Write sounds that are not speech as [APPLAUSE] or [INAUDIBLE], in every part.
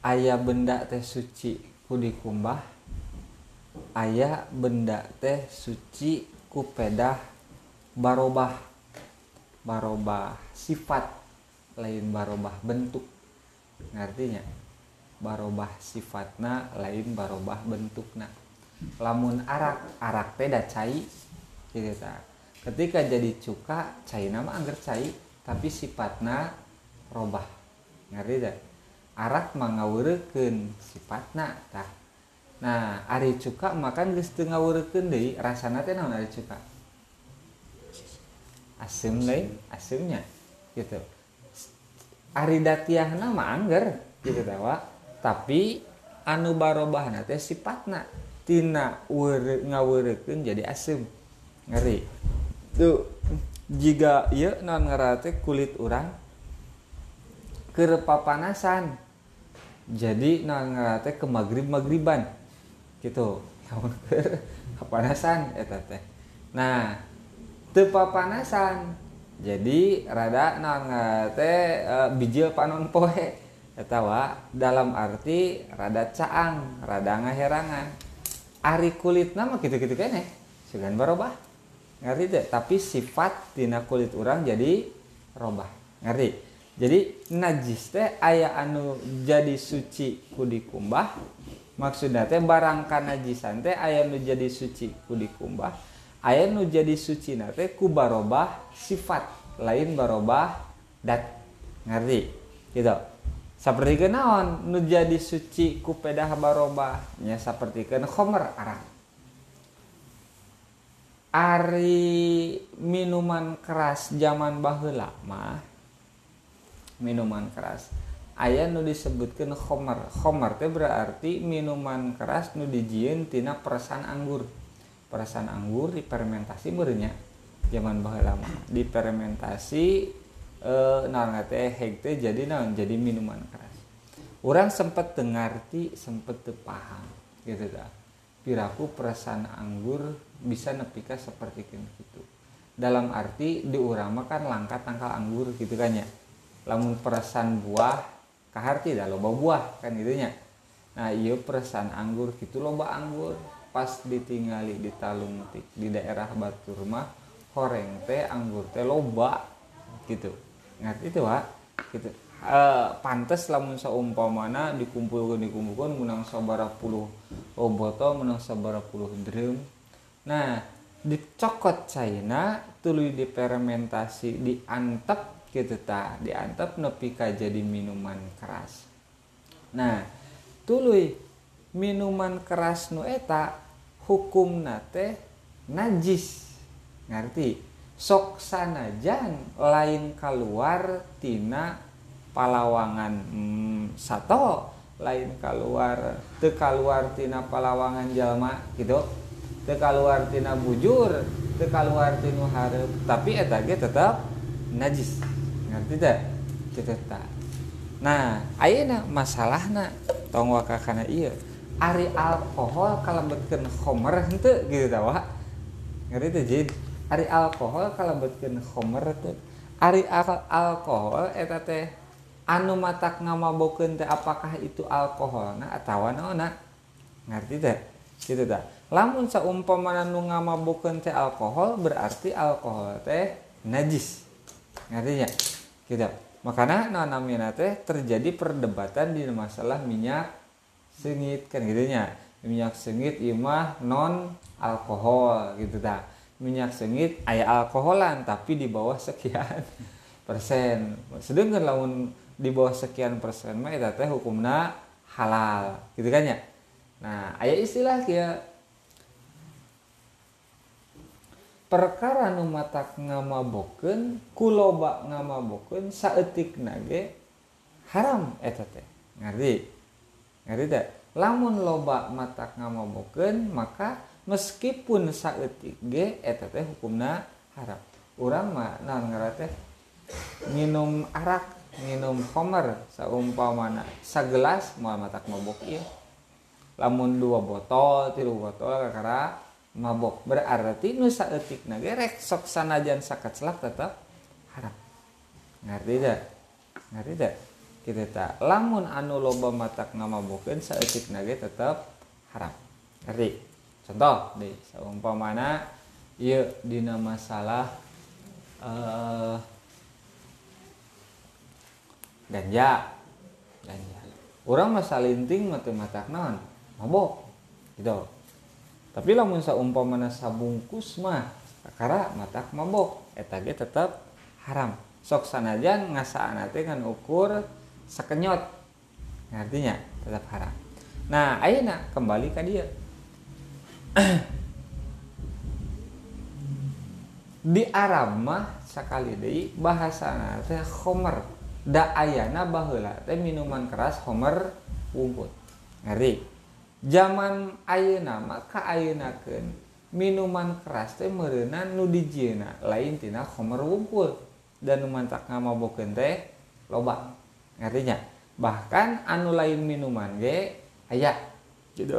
ayah benda teh suci ku dikumbah ayah benda teh suci ku pedah barobah. Barobah sifat lain barobah bentuk. Ngartinya barobah sifatna lain barobah bentukna. Lamun arak arak teh cai gitu ta. Ketika jadi cuka cai nama angger cai tapi sifatna robah. Ngerti dah arak Arab mangawurken sifatnatah nah Ari cuka makan geus teu ngawureukeun deui, rasana teh naon ari cuka? Asem asemnya gitu. Ari Aridatiah mah Angger gitu tawa tapi anu barobah teh sifatnatina ngawureukeun jadi asem. Ngeri. Tuh jiga jika ia non ngerate kulit urang? Keur papanasan jadi ngerate ke magrib magriban gitu. Namun ke eta teh nah te papanasan. Jadi rada non ngerate e, bijil panon poe. Eta wa dalam arti rada caang rada ngaherangan. Ari kulit nama gitu-gitu kene. Sugan barobah. Ngerti deh tapi sifat tina kulit orang jadi robah. Ngerti jadi najis teh ayah anu jadi suci ku dikumbah. Maksudnya teh barang kanajisan teh ayah anu jadi suci ku dikumbah. Ayah anu jadi suci nate ku barobah sifat lain barobah dat. Ngerti? Gitu. Seperti kenaon nu jadi suci ku pedah barobah nya seperti kan khomer arak Ari minuman keras zaman baheula mah minuman keras. Ayah nu disebutkan khomer. Khomer teh berarti minuman keras nu dijieun tina peresan anggur. Peresan anggur difermentasi meureunnya. Zaman baheula mah. Difermentasi eh naon teh jadi naon? Jadi minuman keras. Orang sempat dengarti sempat paham gitu dah. Piraku peresan anggur bisa nepika seperti itu dalam arti diurama kan langka tangkal anggur gitu kan ya lamun peresan buah kaharti dah loba buah kan gitunya. Nah iya peresan anggur gitu loba anggur. Pas ditinggali di talung tik di daerah batur mah horeng teh anggur teh loba gitu. Ngerti itu wa gitu. E, pantes lamun saumpamana dikumpulkan dikumpulkan menang sabara puluh oboto menang sabara puluh drum. Nah dicokot China tuluy difermentasi diantep gitu ta. Diantep nepi jadi minuman keras. Nah tuluy minuman keras nu eta hukum nate najis. Ngerti? Sok sanajan lain keluar tina palawangan hmm, satu lain keluar te keluar tina palawangan jalma gitu. Te keluar tina bujur te keluar tina harap tapi eta ge tetap najis ngerti tak? Kita tak. Nah ayeuna masalahna tong waka kana iya. Ari alkohol kalebetkeun khomer henteu gitu tawa ngerti teh jin? Ari alkohol kalebetkeun khomer teh. Ari al alkohol eta teh anu matak ngamabokeun teh apakah itu alkohol nah atawa naona ngerti teh? Gitu tah lamun saumpamana nu ngamabokeun teh alkohol berarti alkohol teh najis. Ngerti nya gitu. Makanya namina teh terjadi perdebatan di masalah minyak sengit kan gitu nya. Minyak sengit imah non alkohol gitu dah minyak sengit ayah alkoholan tapi di bawah sekian [LAUGHS] persen. Sedangkan lamun di bawah sekian persen mah itu teh hukumna halal gitu kan ya. Nah ayah istilah kia perkara nu matak ngamaboken kuloba ngamaboken saetik nage haram eta teh. Ngerti? Ngerti teh? Lamun loba matak ngamaboken maka meskipun saetik ge eta teh hukumna haram. Urang mah naon teh? Minum arak minum homer saumpamana sagelas moal matak mabok ieu. Lamun dua botol tilu botol kakara mabok. Berarti nu saeutik ge rek sok sanajan sakatslak tetap haram. Ngerti dah? Ngerti dah? Kita tak lamun anu loba matak ngamabokeun saeutik nage tetap haram. Ngerti? Contoh deh seumpamana ieu dina masalah uh, ganja. Ganja. Orang masa linting mata matak naon? Mabok. Gitu tapi lamun saumpamana sabungkus mah karena matak mabok. Eta ge tetap haram. Sok sanajan ngasaan teh kan ukur sekenyot artinya tetap haram. Nah ayeuna kembali ke dia. [CLEARS THROAT] Di Arab mah sekali deh bahasa teh homer. Da ayana baheula teh minuman keras homer wungkul ngeri zaman ayeuna mah ka ayenakeun minuman keras teh meureunna nu dijieuna. Lain tina homer wungkul dan nu mantak ngamabokeun teh loba artinya bahkan anu lain minuman ge aya. Gitu.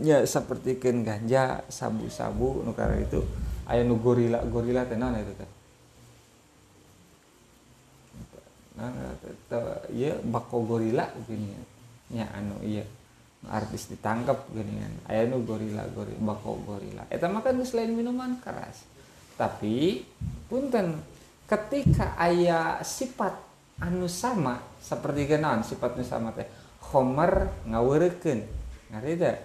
Nya seperti ken ganja sabu-sabu nu itu. Aya nu gorila gorila teh naon eta teh? Nah iya bako gorila gini nya anu iya artis ditangkap gini kan. Aya nu gorila gorila bako gorila. Eta mah kan selain minuman keras. Tapi punten ketika ayah sifat anu sama seperti kenaon sifat nu sama teh homer ngaweurekeun ngerti teh?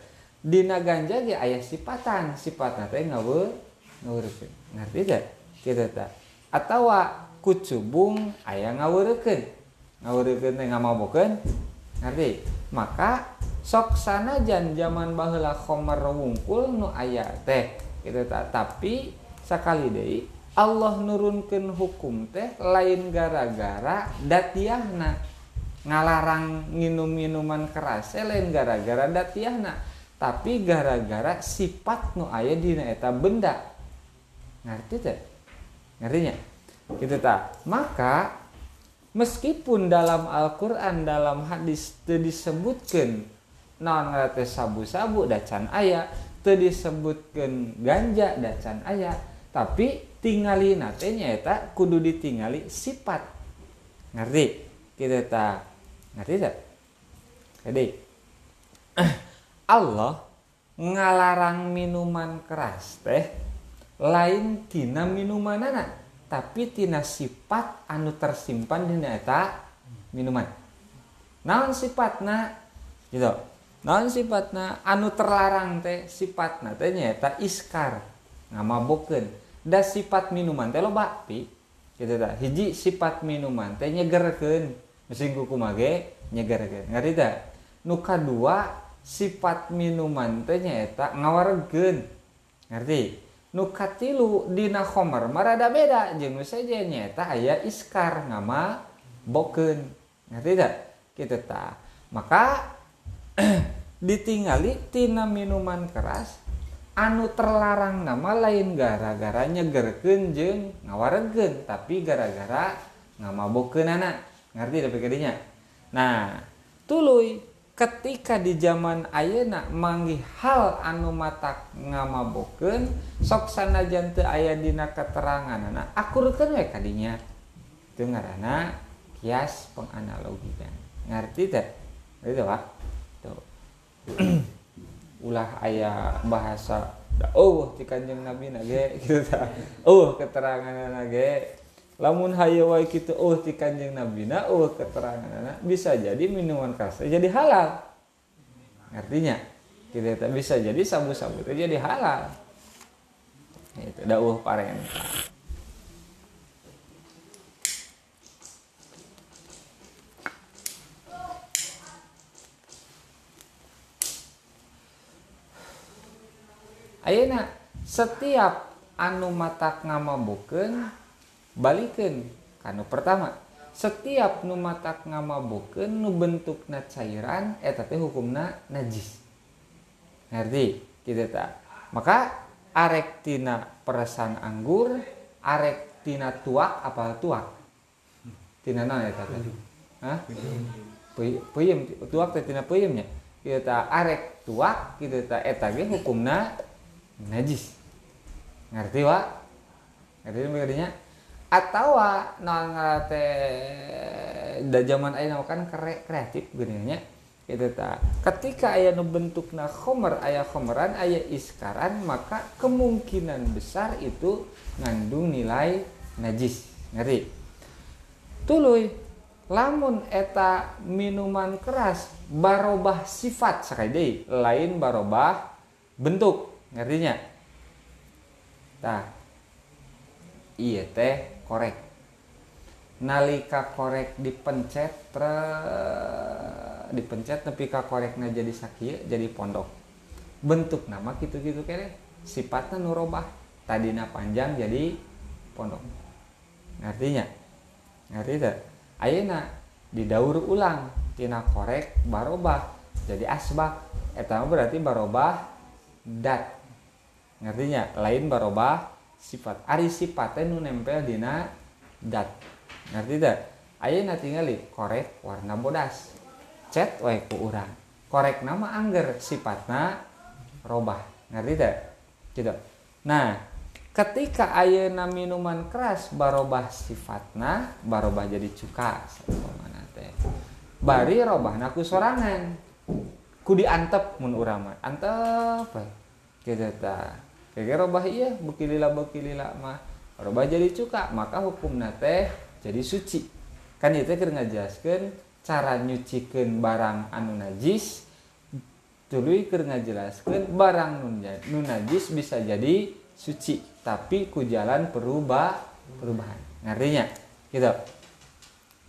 Dina ganja ge aya sifatan sifatna teh ngawe ngaweurekeun ngerti teh? Kitu teh atawa kucubung aya ngaweurekeun ngaweurekeun teh ngamabokeun ngerti? Maka sok jan zaman baheula homer wungkul nu aya teh kitu teh tapi sakali deui Allah nurunkan hukum teh lain gara-gara datiahna. Ngalarang minum minuman keras lain gara-gara datiahna. Tapi gara-gara sifat nu aya di eta benda. Ngerti teh? Ngertinya gitu tak maka meskipun dalam Al-Quran dalam hadis disebutkan non ngerti sabu-sabu dacan ayat disebutkan ganja dacan ayat tapi tingali nate nyaeta kudu ditingali sifat ngerti? Kita tak ngerti tak? Jadi [CLEARS THROAT] Allah ngalarang minuman keras teh lain tina minuman anak tapi tina sifat anu tersimpan di eta minuman. Naon sifatna gitu non sifatna? Anu terlarang teh sifatna teh nyaeta iskar. Ngamabukeun da sifat minuman teh loba ti gitu tak hiji sifat minuman teh nyegerkeun. Mesin kuku mage nyegerkeun. Ngerti tak nu kadua sifat minuman teh nyaeta ngawaregeun ngerti? Nu katilu dina khomer marada beda. Jeung saja nyaeta aya iskar ngama bokeun ngerti tak gitu tak maka [CLEARS THROAT] ditingali tina minuman keras anu terlarang nama lain gara-gara nyegerkeun jeung ngawaregeun tapi gara-gara ngamabokeun anak ngerti tapi kadinya? Nah tuluy ketika di zaman ayeuna manggih hal anu matak ngamabokeun sok sanajan teu aya dina anak akurkeun we kadinya? Itu ngaranna kias penganalogian ngerti teh? Itu pak [CLEARS THROAT] ulah ayah bahasa oh di kanjeng nabi nage [LAUGHS] gitu ta. Oh keterangan nage lamun hayo wae gitu oh di kanjeng nabi na oh keterangan anak bisa jadi minuman keras jadi halal. Artinya kita tak bisa jadi sabu-sabu itu jadi halal. Itu dawuh parenta Ayeuna setiap anu matak ngamabukeun balikin kanu pertama. Setiap nu matak ngamabukeun nu bentukna cairan eta teh hukumna najis. Ngerti? Kitu tak maka arek tina peresan anggur arek tina tuak apa tuak? Tina naon eta teh? Hah? Peuyeum tuak teh tina peuyeumnya kita arek tuak kita eta ge hukumna najis. Ngerti wa ngerti begininya atau non da zaman ayeuna kan kere, kreatif geunanya itu ta. Ketika aya nu bentukna khomer aya khomeran aya iskaran maka kemungkinan besar itu ngandung nilai najis. Ngerti? Tuluy lamun eta minuman keras barobah sifat sakali lain barobah bentuk ngertinya? Tah iya teh korek. Nalika korek dipencet tre, dipencet tapi ka koreknya jadi sakit jadi pondok. Bentuk nama gitu-gitu kere sifatnya nurobah tadina panjang jadi pondok. Artinya ngerti tak ayeuna didaur ulang tina korek barobah jadi asbak. Eta berarti barobah dat ngertinya? Lain barobah sifat. Ari sifatnya nu nempel dina dat. Ngerti tak? Ayeuna tinggali korek warna bodas. Cet wae ku urang. Korek nama angger sifatna robah. Ngerti tak? Gitu. Nah ketika ayeuna minuman keras barobah sifatna barobah jadi cuka mana teh. Bari robahna ku sorangan. Ku diantep mun urang mah. Antep gitu ta kira robah iya. Bukilila bukilila mah. Robah jadi cuka maka hukum teh jadi suci. Kan itu keur ngajelaskeun cara nyucikeun barang anu najis tuluy keur ngajelaskeun barang nun najis bisa jadi suci tapi ku jalan perubah perubahan. Ngertinya gitu.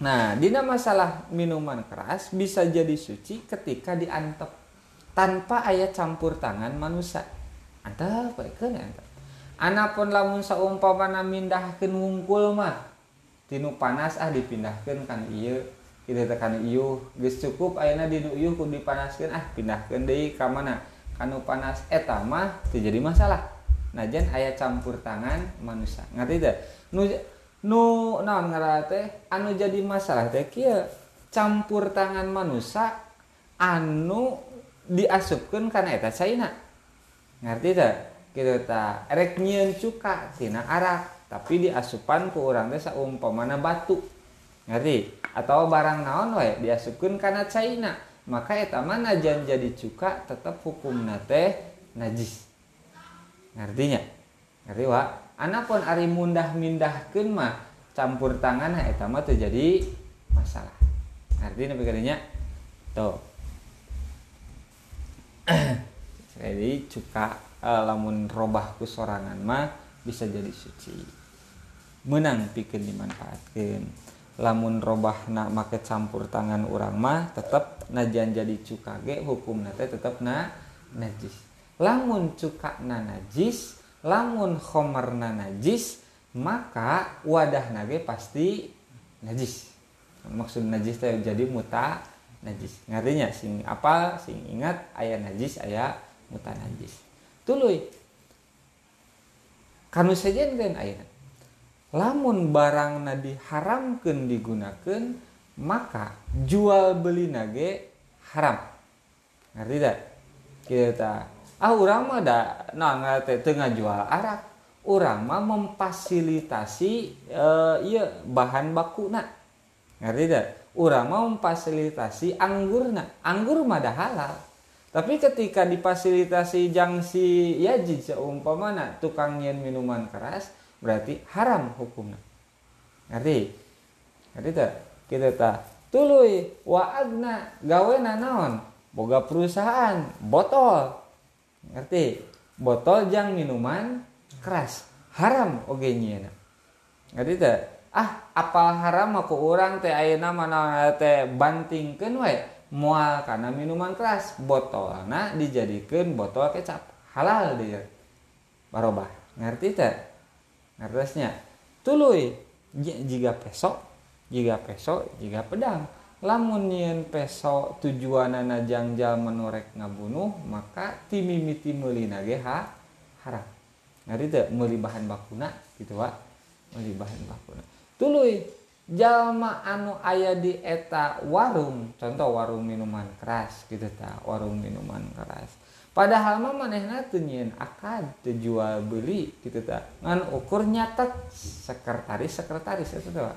Nah dina masalah minuman keras bisa jadi suci ketika diantep tanpa ayat campur tangan manusia Anapun lamun saumpamana mindahkan wungkul mah tinu panas ah dipindahkan kan iya kita tekan iuh geus cukup ayeuna di iuh ku dipanaskeun ah pindahkeun deui ka mana. Kanu panas eta mah jadi masalah. Najan ayah campur tangan manusia. Ngerti tidak? nu nu naon ngaranna teh? Anu jadi masalah teh kieu campur tangan manusia anu diasupkeun kana eta saina ngerti tidak kita tak erek nyen cuka tina arak tapi diasupan ku orang teh saumpamana batu. Ngerti? Atau barang naon wae diasupkan karena China maka eta mana jadi cuka tetap hukum nate najis. Artinya ngerti wa? Anapun ari mundah mindahkeun mah campur tangan eta mah terjadi masalah. Artinya begininya tuh [CLEARS THROAT] jadi cuka uh, lamun robah ku sorangan mah bisa jadi suci. Menang pikir dimanfaatkan lamun robah nak make campur tangan orang mah tetap najan jadi cuka ge hukum nate tetap na najis. Lamun cuka na najis lamun khomer na najis maka wadah nage pasti najis. Maksud najis itu jadi muta najis. Ngertinya? Sing apa sing ingat ayat najis ayat muta najis tuluy kanu kan ayat lamun barang na diharamkan digunakan maka jual beli nage haram. Ngerti tak kita ah orang mah ada nah tengah jual arak. Orang mah memfasilitasi uh, iya bahan baku nak ngerti tidak orang mah memfasilitasi anggur nak anggur mah halal tapi ketika difasilitasi jangsi ya jika umpama nak tukang nyen minuman keras berarti haram hukumnya. Ngerti? Ngerti tak? Kita tak tului wa agna gawe naon? Boga perusahaan botol. Ngerti? Botol jang minuman keras haram oge nyieuna. Ngerti teh ah apa haram aku orang teh ayeuna mana teh bantingkeun we moal karena minuman keras botolna dijadikan botol kecap. Halal dia. Barobah ngerti teh ngertesnya tuluy jika pesok jika pesok jika pedang. Lamun peso tujuanana jangjal menorek ngabunuh maka timimiti meuli nage ha haram. Ngari teu meuli bahan bakuna gitu wa meuli bahan bakuna. Tuluy jalma anu aya di eta warung contoh warung minuman keras gitu ta warung minuman keras. Padahal mah manehna teu nyieun akad teu jual beli gitu ta. Ngan ukur nyatet sekretaris sekretaris itu ta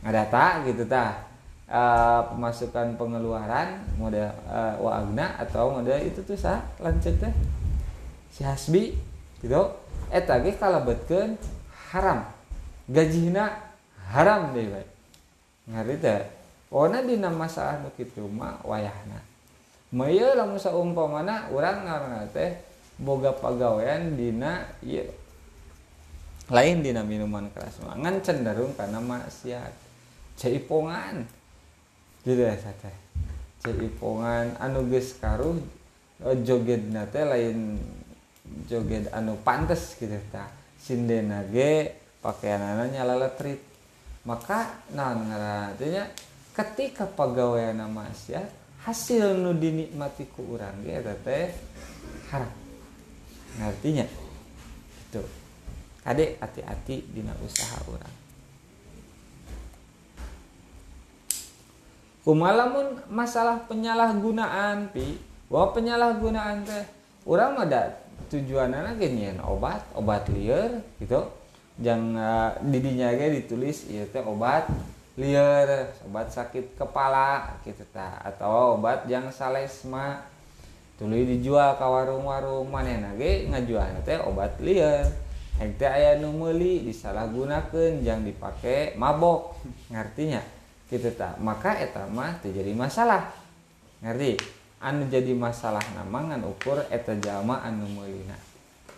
ngadata gitu tah uh, pemasukan pengeluaran model uh, wagna atau model itu tuh sah lanjut teh si hasbi gitu. Eta ge kalebetkeun haram. Gajina haram dewe ngarita ona dina masalah nu kitu mah wayahna. Maya lamun saumpamana urang ngaranna teh boga pagawean dina ieu lain dina minuman keras mangan cenderung karena maksiat. Ceipongan. Ya teh ceipongan anu geus karuh eh, jogetna teh lain joged anu pantes gitu ta. Sindena ge pakaianana nyala letrit maka nah artinya ketika pegawai nama maksiat hasil nu dinikmati ku urang ge eta teh haram. Artinya itu. Adek hati-hati dina usaha orang kumalamun masalah penyalahgunaan pi. Wah penyalahgunaan teh orang ada tujuan anak obat obat liar gitu jangan uh, didinya ge ditulis iya teh obat liar obat sakit kepala gitu ta atau obat yang salesma. Tulis dijual ke warung-warung mana ge ngajual teh obat liar. Hek teh aya nu meuli disalahgunakeun jang dipakai mabok. Ngartinya gitu ta maka eta mah terjadi masalah. Ngerti? Anu jadi masalah namangan ukur eta jalma anu meulina.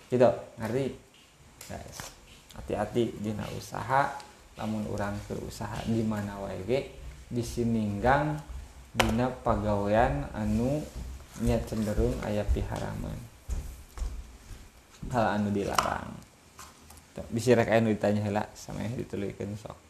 Gitu. Ngerti? Guys hati-hati Dina usaha namun orang ke usaha di mana WG disininggang Dina pagawean anu nya cenderung ayah piharaman. Hal anu dilarang. Bisa ditanya hela sama yang sok.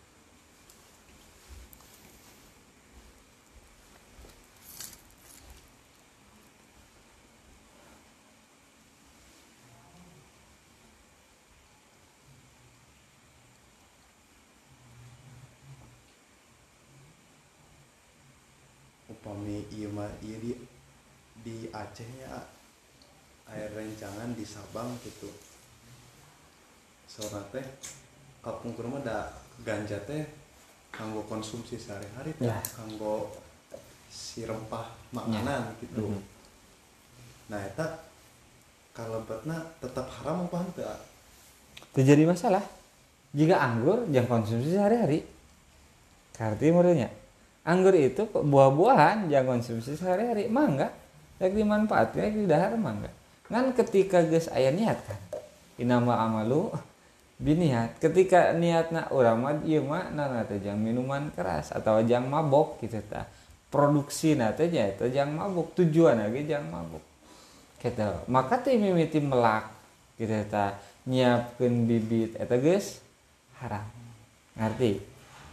Acehnya air rencangan di Sabang gitu sore teh kapung kurma ada ganja teh kanggo konsumsi sehari-hari teh Ya. kanggo si rempah makanan gitu Mhm. nah eta kalebetna tetap haram apa ah? terjadi masalah jika anggur jangan konsumsi sehari-hari karti menurutnya anggur itu buah-buahan jangan konsumsi sehari-hari mangga yang dimanfaatkan di dahar mangga kan ketika geus aya niat kan inama amalu biniat. Ketika niatna urang mah ieu mah nana teh jang minuman keras atau jang mabok gitu ta. Produksi na teh nya eta jang mabok tujuan lagi jang mabok. Gitu maka teh mimiti melak gitu ta nyiapkeun bibit eta geus haram. Ngerti?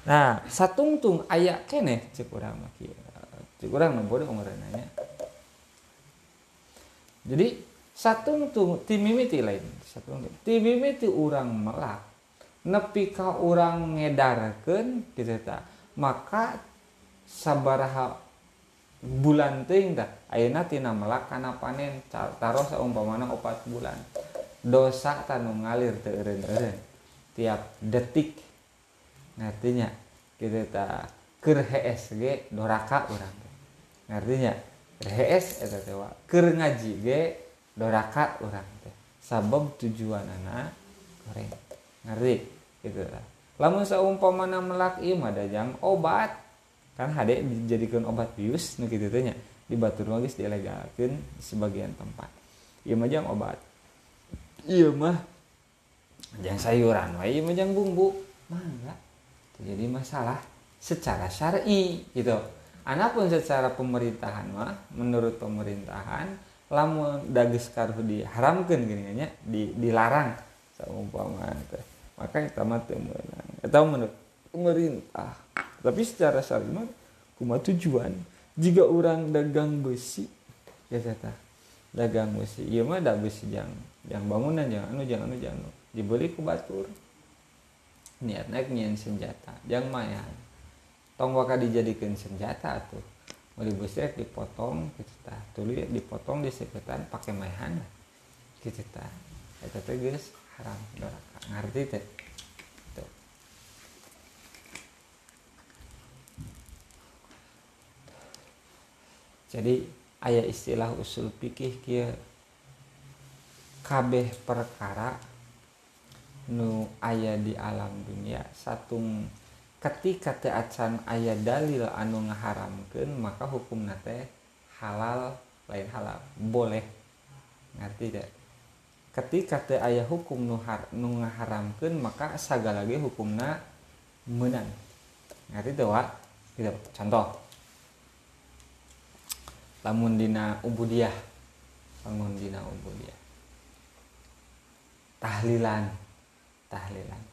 Nah satungtung aya keneh cek urang mah kieu cek urang mah bodoh nanya jadi satu tuh timimiti lain satu timimiti orang melak nepi ka orang ngedarkan kita maka sabaraha bulan ting dah ayeuna tina melak kana panen taruh seumpamana opat bulan. Dosa tanu ngalir teu eureun tiap detik. Ngertinya kita tak ker HSG doraka orang ngertinya hees eta teh wa. Keur ngaji ge doraka urang teh. Sabab tujuanana goreng. Ngerti gitu lah lamun saumpamana melak ieu mah dajang obat. Kan hade dijadikan obat bius nu kitu teh nya. Di batur geus dilegalkeun di sebagian tempat. Ieu mah jang obat. Ieu mah jang sayuran wae ieu mah jang bumbu. Mangga jadi masalah secara syar'i gitu Anapun secara pemerintahan mah menurut pemerintahan lamun daging karuh diharamkan gini nya di, dilarang saumpama teh. Maka eta mah teu meunang. Eta menurut pemerintah. Tapi secara syar'i mah tujuan? Jika orang dagang besi. Ya eta dagang besi. Ieu mah da besi jang jang bangunan jang anu jang anu jang anu. Dibeli ku batur. Niatna nyen senjata. Jang mayan tonggok dijadikan senjata tuh. Mulai dibusir dipotong gitu tulis tuli dipotong diseketan pakai maehan gitu itu tuh haram doraka ngerti teh? Jadi ayat istilah usul pikih kia kabeh perkara nu ayah di alam dunia satu ketika teu acan aya dalil anu ngaharamkeun maka hukum nate halal lain halal. Boleh. Ngerti tidak ketika teu aya hukum nu, har, nu ngaharamkeun maka sagala ge hukumna menang ngerti teu wa gitu contoh. Lamun dina ubudiyah lamun dina ubudiyah tahlilan. Tahlilan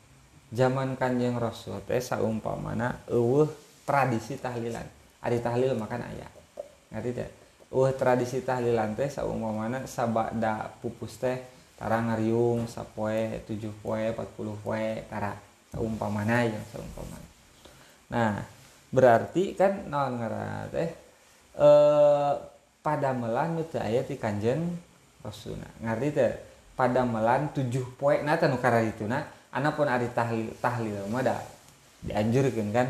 zaman kanjeng rasul teh saumpamana eueuh tradisi tahlilan. Ari tahlil makan ayah ngerti teh? Eueuh tradisi tahlilan teh saumpamana sabada pupus teh tara ngariung sapoe tujuh poe 40 poe tara saumpamana yang saumpamana. Nah berarti kan ngara teh? Eh pada melan nu teu aya ti kanjeng rasulna. Ngerti teh? Pada melan tujuh poe nah tanu kara itu nah anak pun ada tahlil tahlil mah da dianjurkan kan?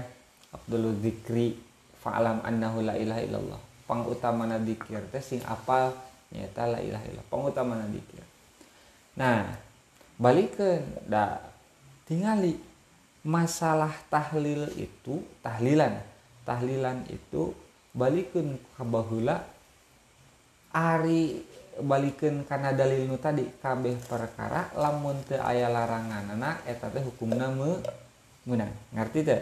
Abdul Zikri fa'alam annahu la ilaha illallah. Pang utama dzikir teh sing apal nyata la ilaha illallah. Pang utama dzikir nah balikeun da tingali masalah tahlil itu tahlilan tahlilan itu balikeun ka baheula ari balikin karena dalil nu tadi kabeh perkara lamun teu aya larangan anak eta teh hukumna menang ngerti teh?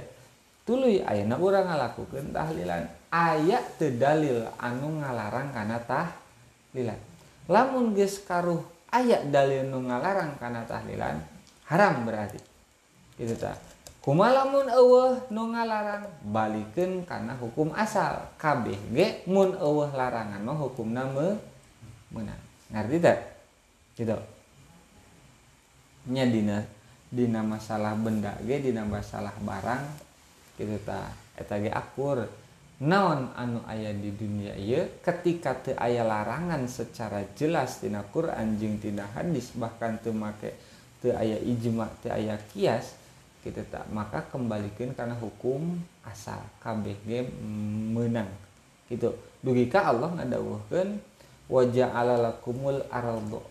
Tuluy ayeuna urang ngalakukeun tahlilan. Aya teu dalil anu ngalarang kana tahlilan. Lamun geus karuh aya dalil nu ngalarang kana tahlilan haram berarti. Gitu tah kumaha lamun eueuh nu ngalarang balikeun kana hukum asal. Kabeh ge mun eueuh larangan mah hukumna me menang ngerti tak? Gitu. Nya dina dina masalah benda ge dina masalah barang gitu ta. Eta ge akur. Naon anu aya di dunia ieu? Ketika teu aya larangan secara jelas tina Quran jeung tina hadis bahkan teu make teu aya ijma teu aya kias gitu tak maka kembalikan karena hukum asal ge menang. Gitu. Dugi ka Allah ngadawuhkeun wajah ala lakumul araldo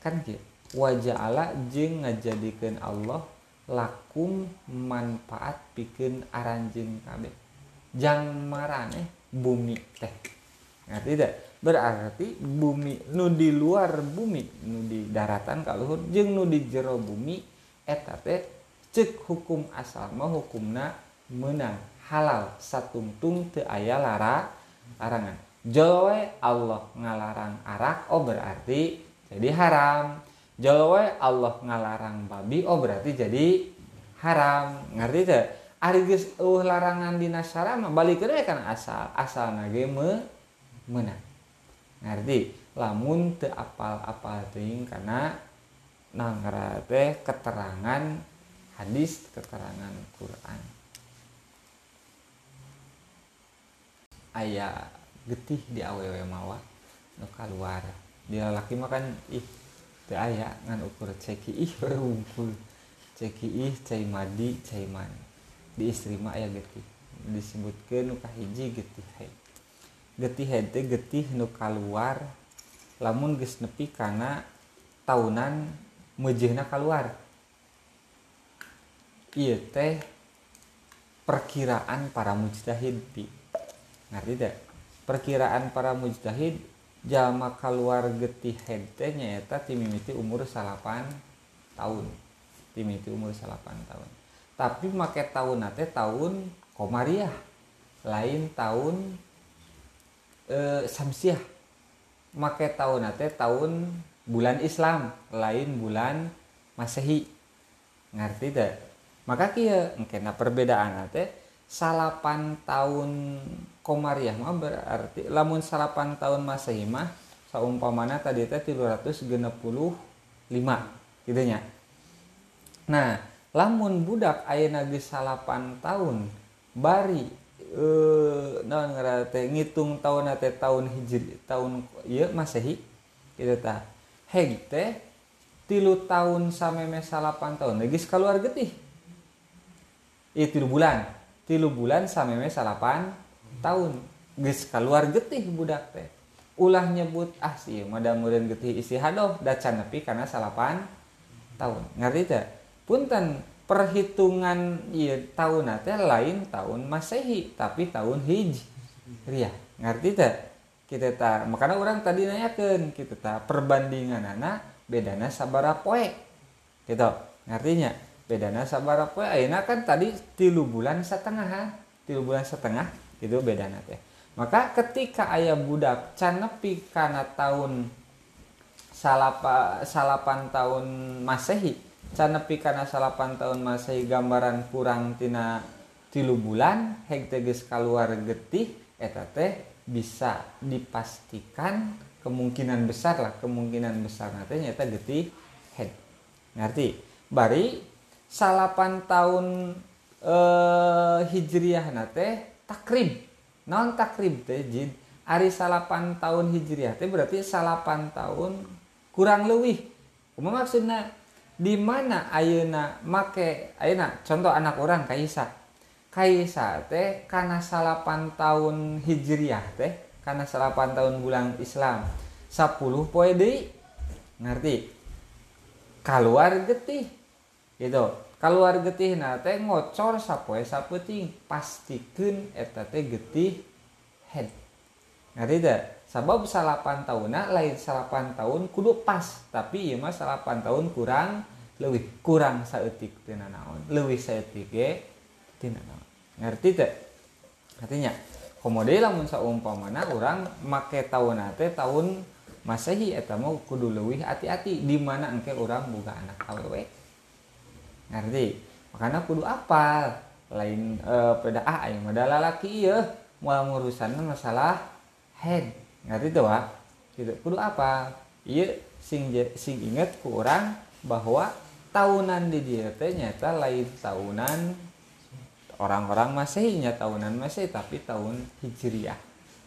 kan gitu wajah ala jeng ngajadikan Allah lakum manfaat bikin aranjing kabeh. Jang marane bumi teh. Ngerti tidak berarti bumi nu di luar bumi nu di daratan kalau jeng nu di jero bumi eta teh cek hukum asal mah hukumna menang halal satungtung te aya lara larangan Jolwe Allah ngalarang arak oh berarti jadi haram. Jolwe Allah ngalarang babi oh berarti jadi haram. Ngerti tuh? Ari geus uh larangan di nasara mah balik kan asal. Asal nage me menang. Ngerti? Lamun teu apal-apal teuing karena nangra teh keterangan hadis keterangan Quran. Ayat getih di awewe mawa nu keluar di laki makan ih teu aya ngan ukur ceki ih [LAUGHS] ngumpul. Ceki ih cai madi cai man. Di istri mah aya getih. Disebutkeun nu kahiji getih haid getih haid teh getih nu keluar lamun geus nepi kana tahunan mejehna keluar iya teh perkiraan para mujtahid pi. Ngerti tidak perkiraan para mujtahid jama keluar getih hente nyata timimiti umur salapan tahun. Timimiti umur salapan tahun. Tapi make tahun nate tahun komariah lain tahun e, samsiah make tahun nate tahun bulan Islam lain bulan Masehi. Ngerti deh maka kia kena perbedaan nate salapan tahun komariah mah berarti lamun salapan tahun masehi mah saumpamana tadi teh 365 gitu nya. Nah lamun budak ayeuna geus salapan tahun bari eh naon teh ngitung tahun teh tahun hijri tahun ieu masehi gitu tah heg teh tilu tahun sameme salapan tahun geus keluar getih. Ieu tilu bulan tilu bulan sameme salapan tahun. Geus keluar getih budak teh. Ulah nyebut ah sih mudah-mudahan getih istihadoh da can nepi karena salapan tahun. Ngerti teh? Punten perhitungan iya tahun teh lain tahun masehi tapi tahun hijriah. Ngerti teh? Kita tak makanya orang tadi nanyakan kita tak perbandingan anak bedana sabara poe. Gitu. Ngertinya? Bedana sabara poe ayeuna kan tadi tilu bulan setengah tilu bulan setengah itu bedana teh maka ketika ayah budak canepi karena tahun salapa, salapan tahun masehi canepi karena salapan tahun masehi gambaran kurang tina tilu bulan heg teges keluar getih eta teh bisa dipastikan kemungkinan besar lah kemungkinan besar nanti nyata getih head ngerti? Bari salapan tahun eh, hijriah nate takrib non takrib teh jid ari salapan tahun hijriah teh berarti salapan tahun kurang lebih Kuma maksudnya di mana ayeuna make ayeuna contoh anak orang kaisa kaisa teh karena salapan tahun hijriah teh karena salapan tahun bulan Islam. 10 poe deui. Ngerti? Keluar getih. Gitu keluar getih teh ngocor sapoe sapeting pastikan eta teh getih head ngerti tidak sabab salapan tahun lain salapan tahun kudu pas. Tapi iya mah salapan tahun kurang lebih kurang saeutik tina naon. Lebih saeutik ge tina naon. Ngerti teh? Artinya komode lamun saumpamana orang make tahun teh tahun masehi eta mah kudu leuwih hati-hati. Di mana engke orang buka anak awewe ngerti? Makanya kudu apa lain eh, pada ah yang ada lalaki ya mau ngurusan masalah head ngerti tuh pak gitu. Kudu apa iya sing sing inget ku orang bahwa tahunan di dia teh nyata lain tahunan orang-orang masih nya tahunan masih tapi tahun hijriah.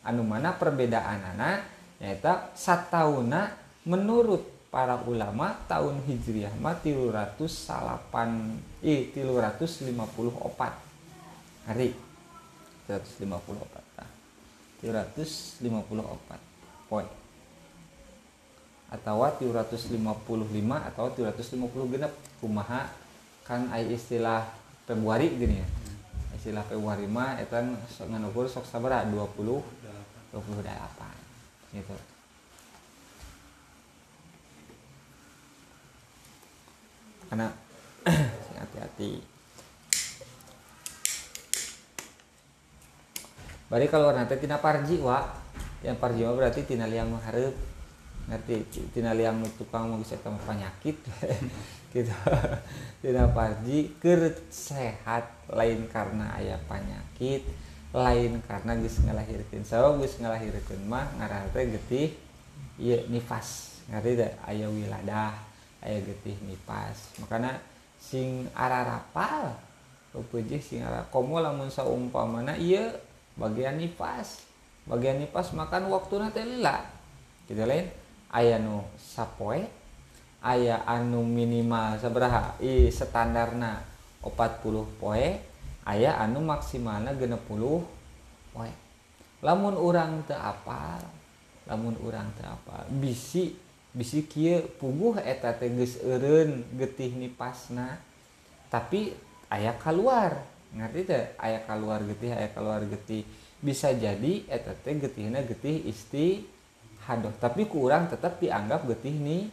Anu mana perbedaan anak nyata satahuna menurut para ulama tahun hijriah mah tilu ratus salapan eh tilu ratus lima puluh opat hari tilu ratus lima puluh opat tilu ratus lima puluh opat poin. Atau tilu ratus lima puluh lima atau tilu ratus lima puluh genap kumaha? Kan ay istilah Februari gini ya. Istilah Februari mah itu ngan ukur sok sabar dua puluh dua puluh delapan. Gitu karena [COUGHS] hati-hati. Bari kalau nanti tina parji wa. Yang parji mah berarti tina liang hareup ngerti? Tina liang tukang mau bisa kamu penyakit. [LAUGHS] Gitu. Tina parji ker sehat. Lain karena ayah penyakit. Lain karena geus ngalahirkeun sabab geus ngalahirkeun mah ngaran teh getih nifas. Ngerti teh? Aya wiladah aya getih nipas makanya sing arah rapal pupujih sing arah komo lamun saumpamana iya bagian nipas bagian nipas makan waktu nanti lila. Gitu lain aya nu sapoe aya anu minimal sabaraha i standarna 40 poe aya anu maksimalna 60 poe. Lamun orang teu apal lamun orang teu apal bisi bisi kia puguh eta teges eren getih nipasna. Tapi ayah keluar ngerti teh? Ayah keluar getih ayah keluar getih. Bisa jadi eta teh getihna getih isti hadoh tapi kurang tetap dianggap getih nih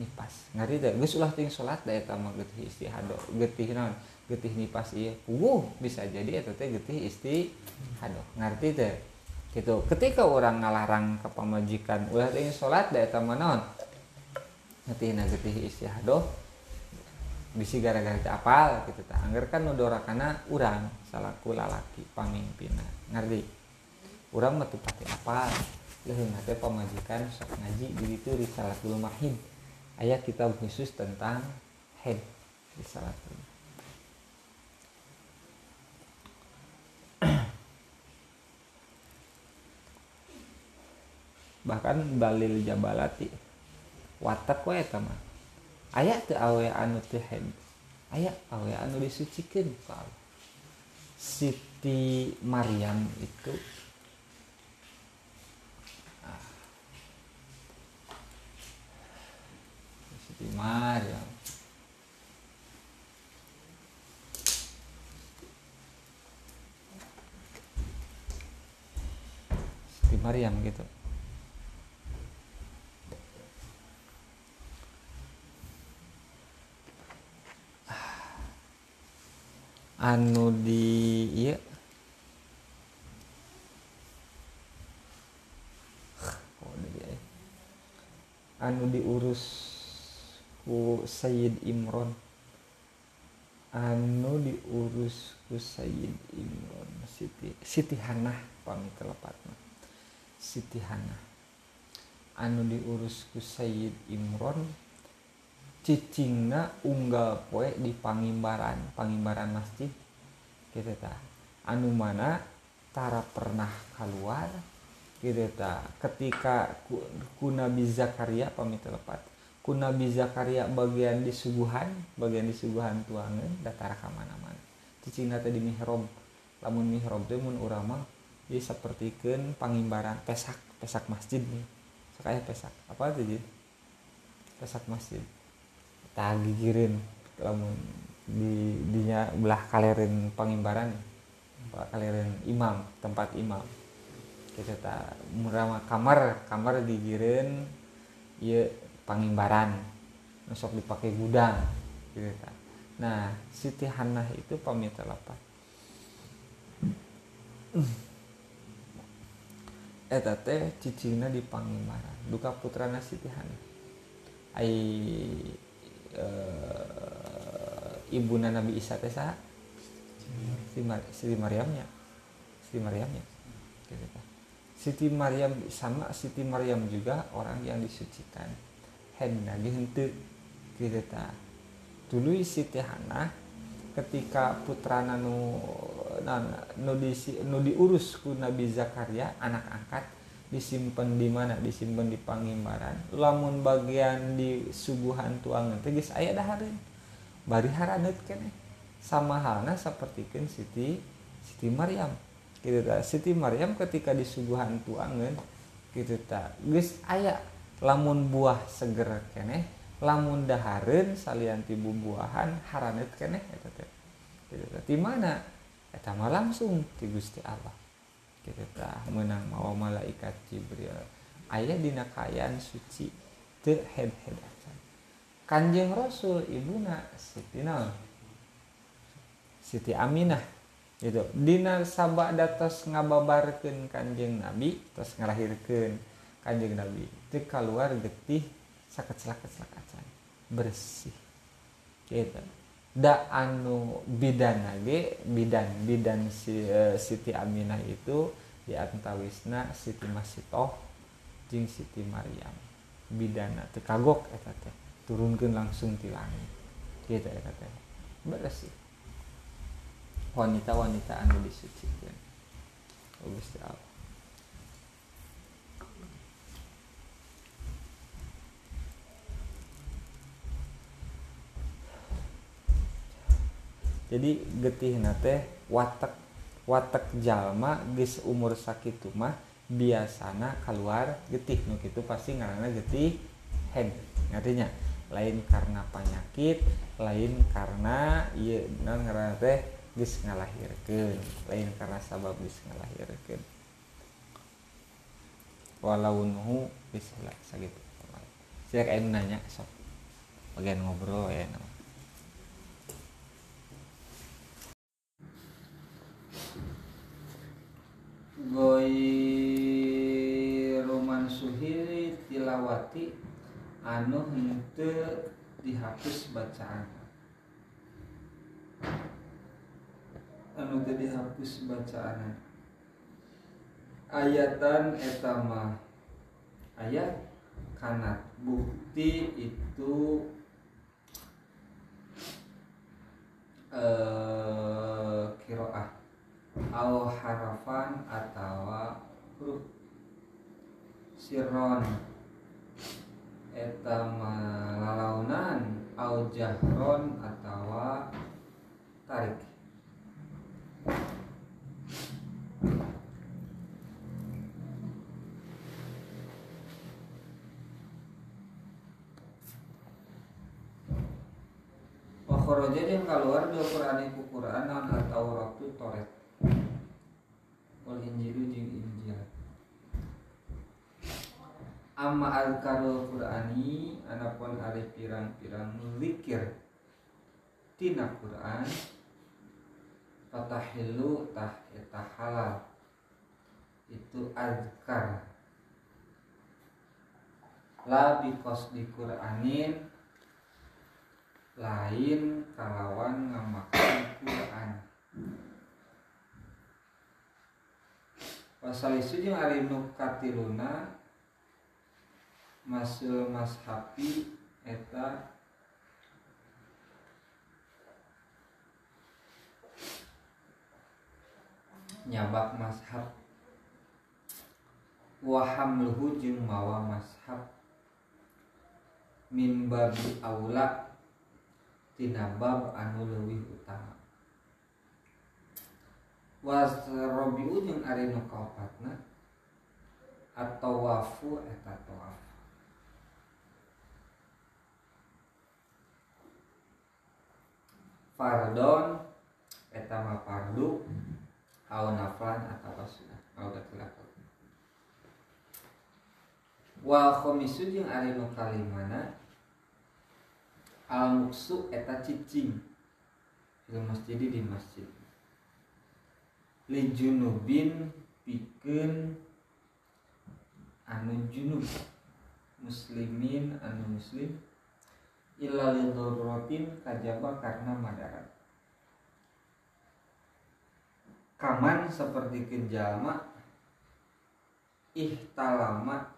nipas. Ngerti teh? Geus ulah ting salat da eta mah getih isti hadoh getih naon? Getih nipas iya. Puguh bisa jadi eta teh getih isti hadoh ngerti teh gitu. Ketika orang ngalarang ke pamajikan ulah ting salat da eta mah naon? Getih na getih istihadoh. Bisi gara-gara apal gitu tak angger kan nudorakana urang salaku lalaki pamimpina ngerti? Urang mah pati apal. Leheung teh pamajikan sok ngaji di ditu risalatul mahid ayat kitab khusus tentang head risalatul bahkan balil jabalati watak wae eta mah. Aya teu awe anu teu head aya awe anu disucikeun ku Siti Maryam itu. Ah, Siti Maryam. Siti Maryam gitu. Anu di iya. Anu diurus ku Sayyid Imron. Anu diurus ku Sayyid Imron. Siti Siti Hanah pamit telepatna. Siti Hanah. Anu diurus ku Sayyid Imron cicingna unggal poe di pangimbaran pangimbaran masjid. Gitu ta. Anu mana tara pernah keluar? Gitu ta. Ketika ku, ku Nabi Zakaria pamit lepat ku Nabi Zakaria bagian di suguhan bagian di suguhan tuangan datar ke mana-mana. Cicingna teh di mihrab. Lamun mihrab teh mun urang mah jadi sapertikeun pangimbaran pesak pesak masjid nih. Sekaya pesak. Apa tuh pesak masjid tagigirin lamun di dinya belah kalerin pangimbaran belah kalerin imam tempat imam. Kita tak murah kamar kamar digirin ya pangimbaran nusok dipakai gudang gitu nah Siti Hanah itu pamit lapat eta teh cicingna di pangimbaran duka putrana Siti Hanah ai uh, ibuna Nabi Isa teh saha? Siti, Mar Siti Maryamnya. Siti Maryamnya. Gitu. Siti Maryam sama Siti Maryam juga orang yang disucikan. Henna henteu gitu ta. Dulu Siti Hana ketika putrana nu nu, di, nu diurus ku Nabi Zakaria anak angkat disimpan di mana? Disimpan di pangimbaran. Lamun bagian di suguhan tuangan tegis ayah daharin bari haranet kene. Sama halnya seperti kan Siti Siti Maryam. Gitu ta Siti Maryam ketika di suguhan tuangan gitu ta geus ayah lamun buah seger kene lamun dahareun salian tibu buahan haranet kene eta teh. Gitu di mana? Eta mah langsung ti Gusti Allah kita menang mawa malaikat Jibril. Ayah dina kayaan suci teu head head acan. Kanjeng Rasul ibuna Siti naon? Siti Aminah. Gitu. Dina sabak datos ngababarkeun kanjeng Nabi terus ngalahirkeun kanjeng Nabi teu keluar getih saket-saket acan. Bersih. Gitu da anu bidan lagi bidan bidan si uh, Siti Aminah itu di antawisna Siti Masitoh jing Siti Maryam bidana teu kagok eta teh turunkeun langsung ti langit. Gitu eta teh. Beres wanita-wanita anu disucikeun Gusti Allah jadi getih nate watak watak jalma geus umur sakit mah biasana keluar getih nu itu pasti ngaranna getih head ngertinya? Lain karena penyakit lain karena iya non ngaranna teh geus ngalahirkeun lain karena sabab geus ngalahirkeun. Walau nuhu geus sakitu siak aya nanya sok. Bagian ngobrol ya nama Roman Suhiri tilawati anu henteu dihapus bacaan. Anu teu dihapus bacaan. Ayatan etama ayat kanat bukti itu eh kiroah au harafan atau huruf siron. Eta malalaunan au jahron atau tarik. Wakhoroja yang keluar di Quran ku Quran atau waktu toret wal injilu jeung injil. Amma azkarul qur'ani anapun ari pirang-pirang zikir. Tina Quran fatahilu tah eta halal. Itu azkar. La bikos di Quranin lain kalawan ngamakan Quran pasal isu jeung ari nu katiluna masul mashapi eta nyabak mashab. Wahamluhu jeung mawa mashab. Min babi aula tina bab anu leuwih utama wasrobiu jeung ari nu kaopatna atau wafu? Eta tawaf fardon eta mah fardu au naflan atau sunnah au dilakukan wa khamisu jeung ari nu kalimana? Al muksu eta cicing. Fil masjid di masjid li junubin pikeun anu junub. Muslimin anu muslim. Illa lidurratin kajaba karena madarat. Kaman seperti kenjalma ihtalama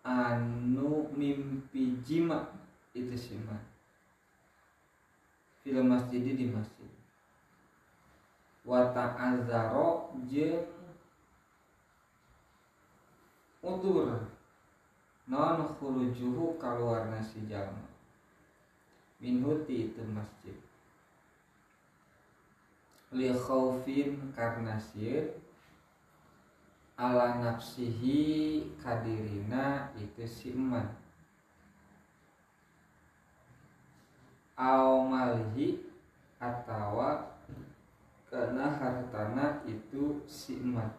anu mimpi jima itu sima film masjid di masjid wa ta'azzaro jeung utur non khurujuhu kaluarna si jalma minhuti itu masjid. Li khaufin karena sieun ala nafsihi kadirina itu si eman au malhi atawa karena hartana itu si eman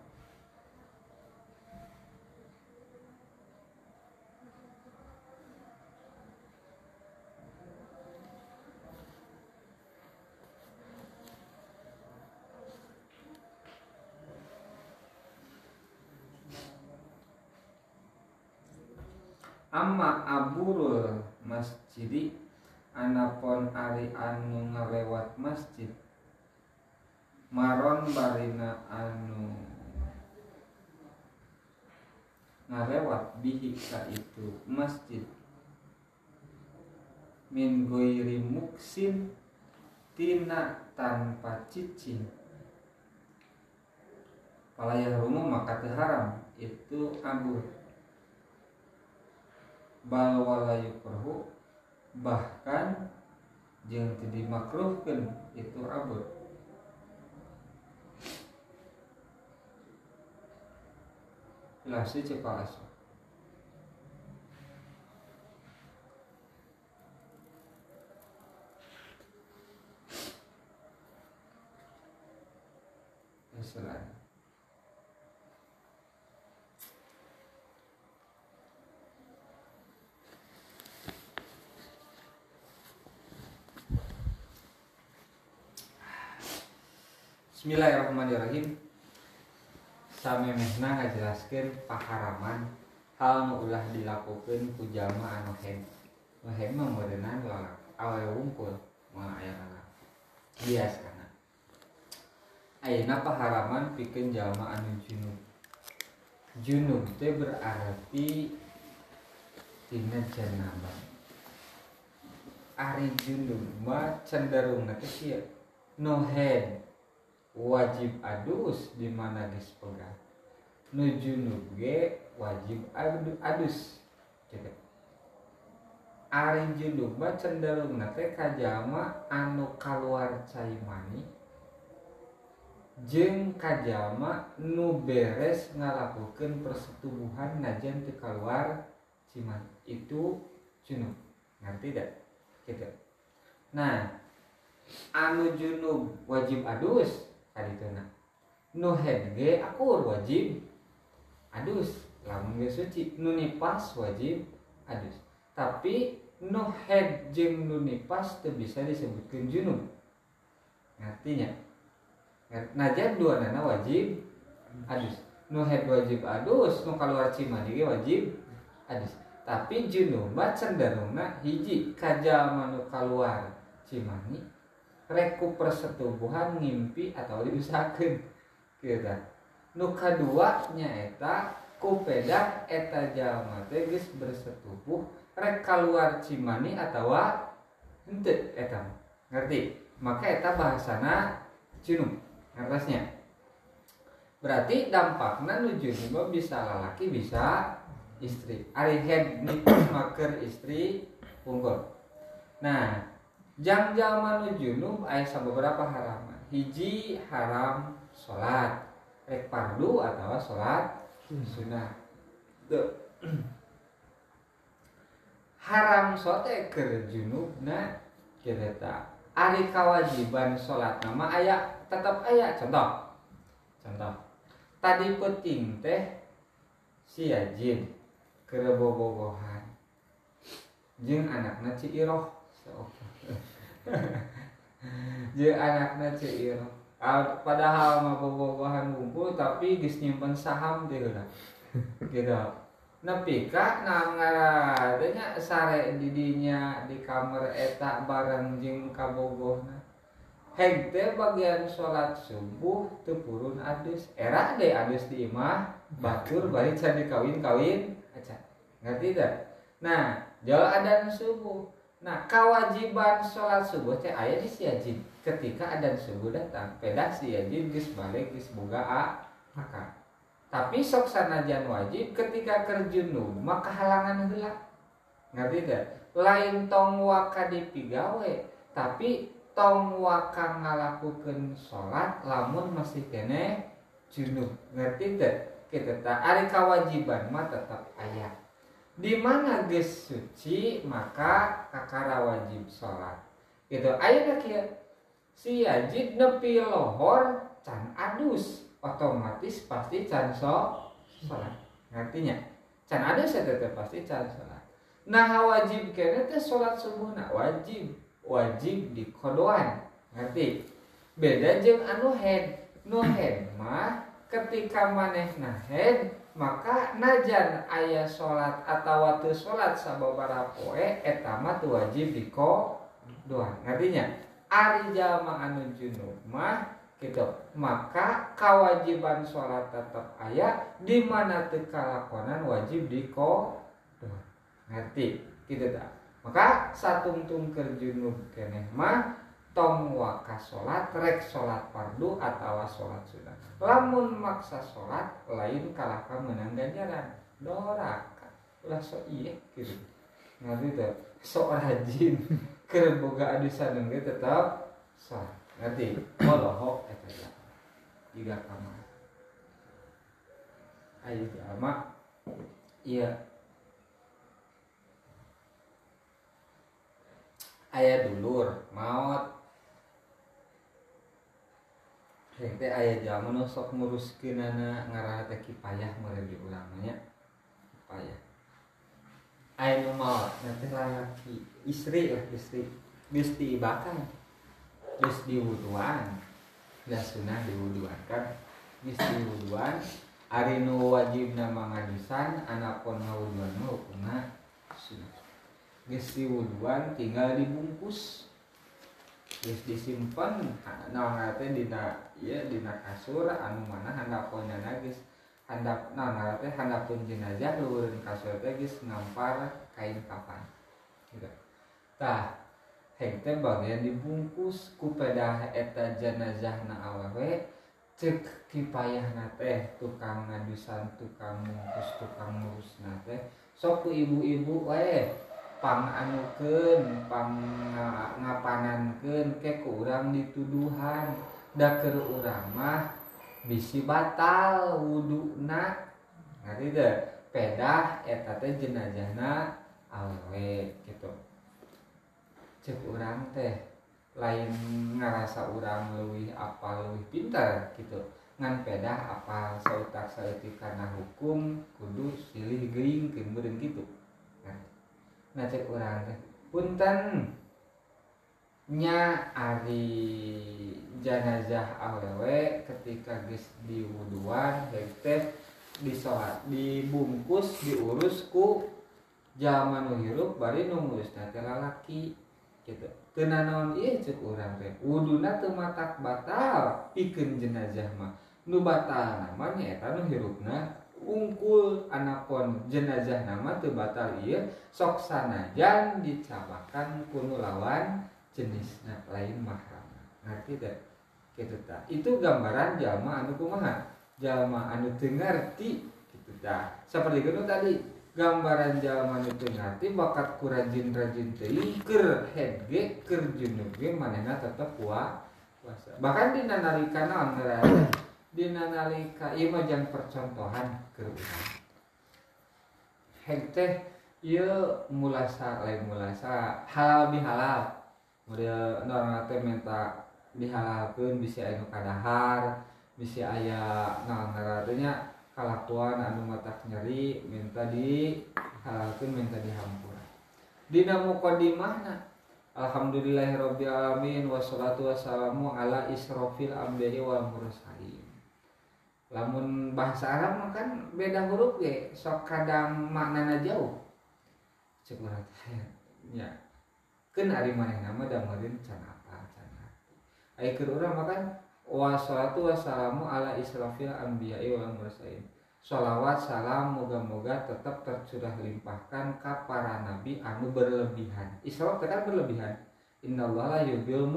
amma aburul masjidi anapon ari anu ngelewat masjid maron barina anu. Ngarewat bihi ka itu masjid. Min goiri muksin tina tanpa cicing palayah rumah maka teu haram itu abur bal wala yukrahu bahkan jeung teu dimakruhkeun itu abur Lasi cepat aso. Selain Bismillahirrahmanirrahim samemehna ngajelaskeun paharaman hal nu ulah dilakukeun ku jalma anu hem nu hem mah modenan lalak awewe wungkul mah aya lalak bias kana ayeuna paharaman pikeun jalma anu junub. Junub teh berarti tina janabah ari junub mah cenderung teh sia no head wajib adus di mana geus pegang. Nu junub ge wajib adu adus. Gitu. Ari junub mah cenderungna teh ka jalma anu kaluar cai mani jeung ka jalma nu beres ngalakukeun persetubuhan najan teu kaluar ciman itu junub ngerti dah gitu. Nah anu junub wajib adus kadituna nu head ge akur wajib. Adus lamun geus suci. Nu nipas wajib adus. Tapi nu head jeung nu nipas teu bisa disebutkeun junub. Artinya najan dua nana wajib adus. Nu head wajib adus. Nu keluar cimandi ge wajib adus. Tapi junub cenderungna hiji. Kaja manu keluar cimani reku persetubuhan ngimpi atau diusahakeun kita nu kadua nyaeta ku pedak eta jalma teh geus bersetubuh rek keluar cimani atau henteu eta. Ngerti? Maka eta bahasana junub ngertasnya berarti dampaknya nu junub bisa lalaki bisa istri. Ari head maker istri unggul nah jam jam nu junub aya beberapa haraman hiji haram sholat. Rek pardu atau sholat sunnah. [CLEARS THROAT] Haram sote ke junub nah kita ari kewajiban sholat nama ayat tetap ayat contoh. Contoh. Tadi penting teh si ajin kerebobogohan. Jeng anaknya Iroh. Jeng [LAUGHS] anaknya Iroh padahal mah bobogohan ngumpul tapi geus nyimpen saham teh [LAUGHS] gitu. Nepi ka nah ngaradenya sare didinya di kamar eta bareng jeung kabogohna. Heg teh bagian sholat subuh teu purun adus era deh adus di imah batur [LAUGHS] bari can kawin-kawin. Aca ngerti tidak nah jauh adan subuh nah kewajiban sholat subuh teh aya di siajin ketika adan subuh datang pedah siajin geus balik geus boga akal tapi sok sanajan wajib ketika kerjunu maka halangan heula. Ngerti tidak lain tong waka dipigawe tapi tong waka ngalakukan sholat lamun masih kene junub. Ngerti tidak kita tak ada kewajiban mah tetap ayat di mana geus suci maka kakara wajib sholat. Gitu. Ayat kia? Si yajid nepi lohor can adus otomatis pasti can so salat artinya can ada saya tetap pasti can salat nah wajib kena teh salat subuh nak wajib. Wajib di kodoan ngerti? Beda jeng anu head. No head mah ketika maneh nah head maka najan ayah salat atau waktu salat sababara poe etama tu wajib di kodoan ngertinya ari jalma anu junub mah gitu. Maka kewajiban sholat tetap ayat di mana tekalakonan wajib di ko ngerti? Gitu tak maka satu tung kerjunub keneh mah tong waka sholat rek sholat fardu atau sholat sunnah. Lamun maksa sholat lain kalahkan menang ganjaran doraka. Ulah so iya gitu ngerti tak so rajin. [LAUGHS] Kerboga adisan tetap sholat ngerti? Walahu eta ya tiga kamar. Ayo jama iya. Ayah dulur maut teh ayah jaman nu sok nguruskeun anak ngarah teh kipayah mulai di ulamanya kipayah. Ayah nu maut nanti laki istri lah istri. Geus diibakan geus diwuduan. Da sunah diwuduan kan? Geus diwuduan ari nu wajibna mangadusan anak pon ngawuduan mah hukumna sunah geus diwuduan tinggal dibungkus Yes, disimpan nah, dina ya dina kasur anu mana handap geus nagis handap nah teh handap pun jenazah luhureun kasur teh geus ngampar kain kapan gitu. Tah henteu bagian dibungkus ku pedah eta jenazah na awewe cek kipayah na teh tukang ngadusan tukang bungkus tukang ngurus teh. Sok ibu-ibu wae anuken ngapananken ke kurang dituduhan. Daker uramah bisi batal wudhuna pedah eteta jenajahna awet gitu. Cek urang teh lain ngerasa urang luwih apa luwih pinter gitu. Ngan pedah apa sautak sautik karena hukum kudu silih gering kemberin gitu. Cek orang teh. Punten. Nya ari jenazah awewe ketika geus diwuduan teh disolat dibungkus diurus ku zaman hirup bari nu ngurus teh lalaki gitu. Kena naon iya cek orang teh? Wuduna teu matak batal pikeun jenazah mah. Nu batal namanya eta nu hirupna ungkul anakon jenazah nama teu batal iya sok sanajan dicabakan kuno lawan jenisnya lain mahram ngerti tidak gitu ta. Itu gambaran jalma anu kumaha? Jalma anu teu ngerti gitu ta. Seperti itu tadi gambaran jalma anu teu ngerti bakat ku rajin-rajin teuing keur headge keur junub ge manehna tetep puasa. Bahkan dina nalika naon dina nalika ieu mah jang percontohan keur urang heg teh ieu mulasa lain mulasa halal bihalal. Model orang teh minta dihalalkan bisa anu kadahar bisa ayah nah ngaratnya kalakuan anu mata nyeri minta di halalkan minta dihampura dina muqaddimahna Alhamdulillahirabbil alamin wassalatu wassalamu ala israfil anbiya'i wal mursalin lamun bahasa Arab mah kan beda huruf ge sok kadang maknana jauh. Cek [LAUGHS] ya. Kan ari maneh nama damarin can apa can hati. Aya keur urang makan wassalatu wassalamu ala israfil anbiya'i wal mursalin. Salawat salam moga-moga tetap tercurah limpahkan ke para nabi anu berlebihan. Israf kan berlebihan. Innallaha yubil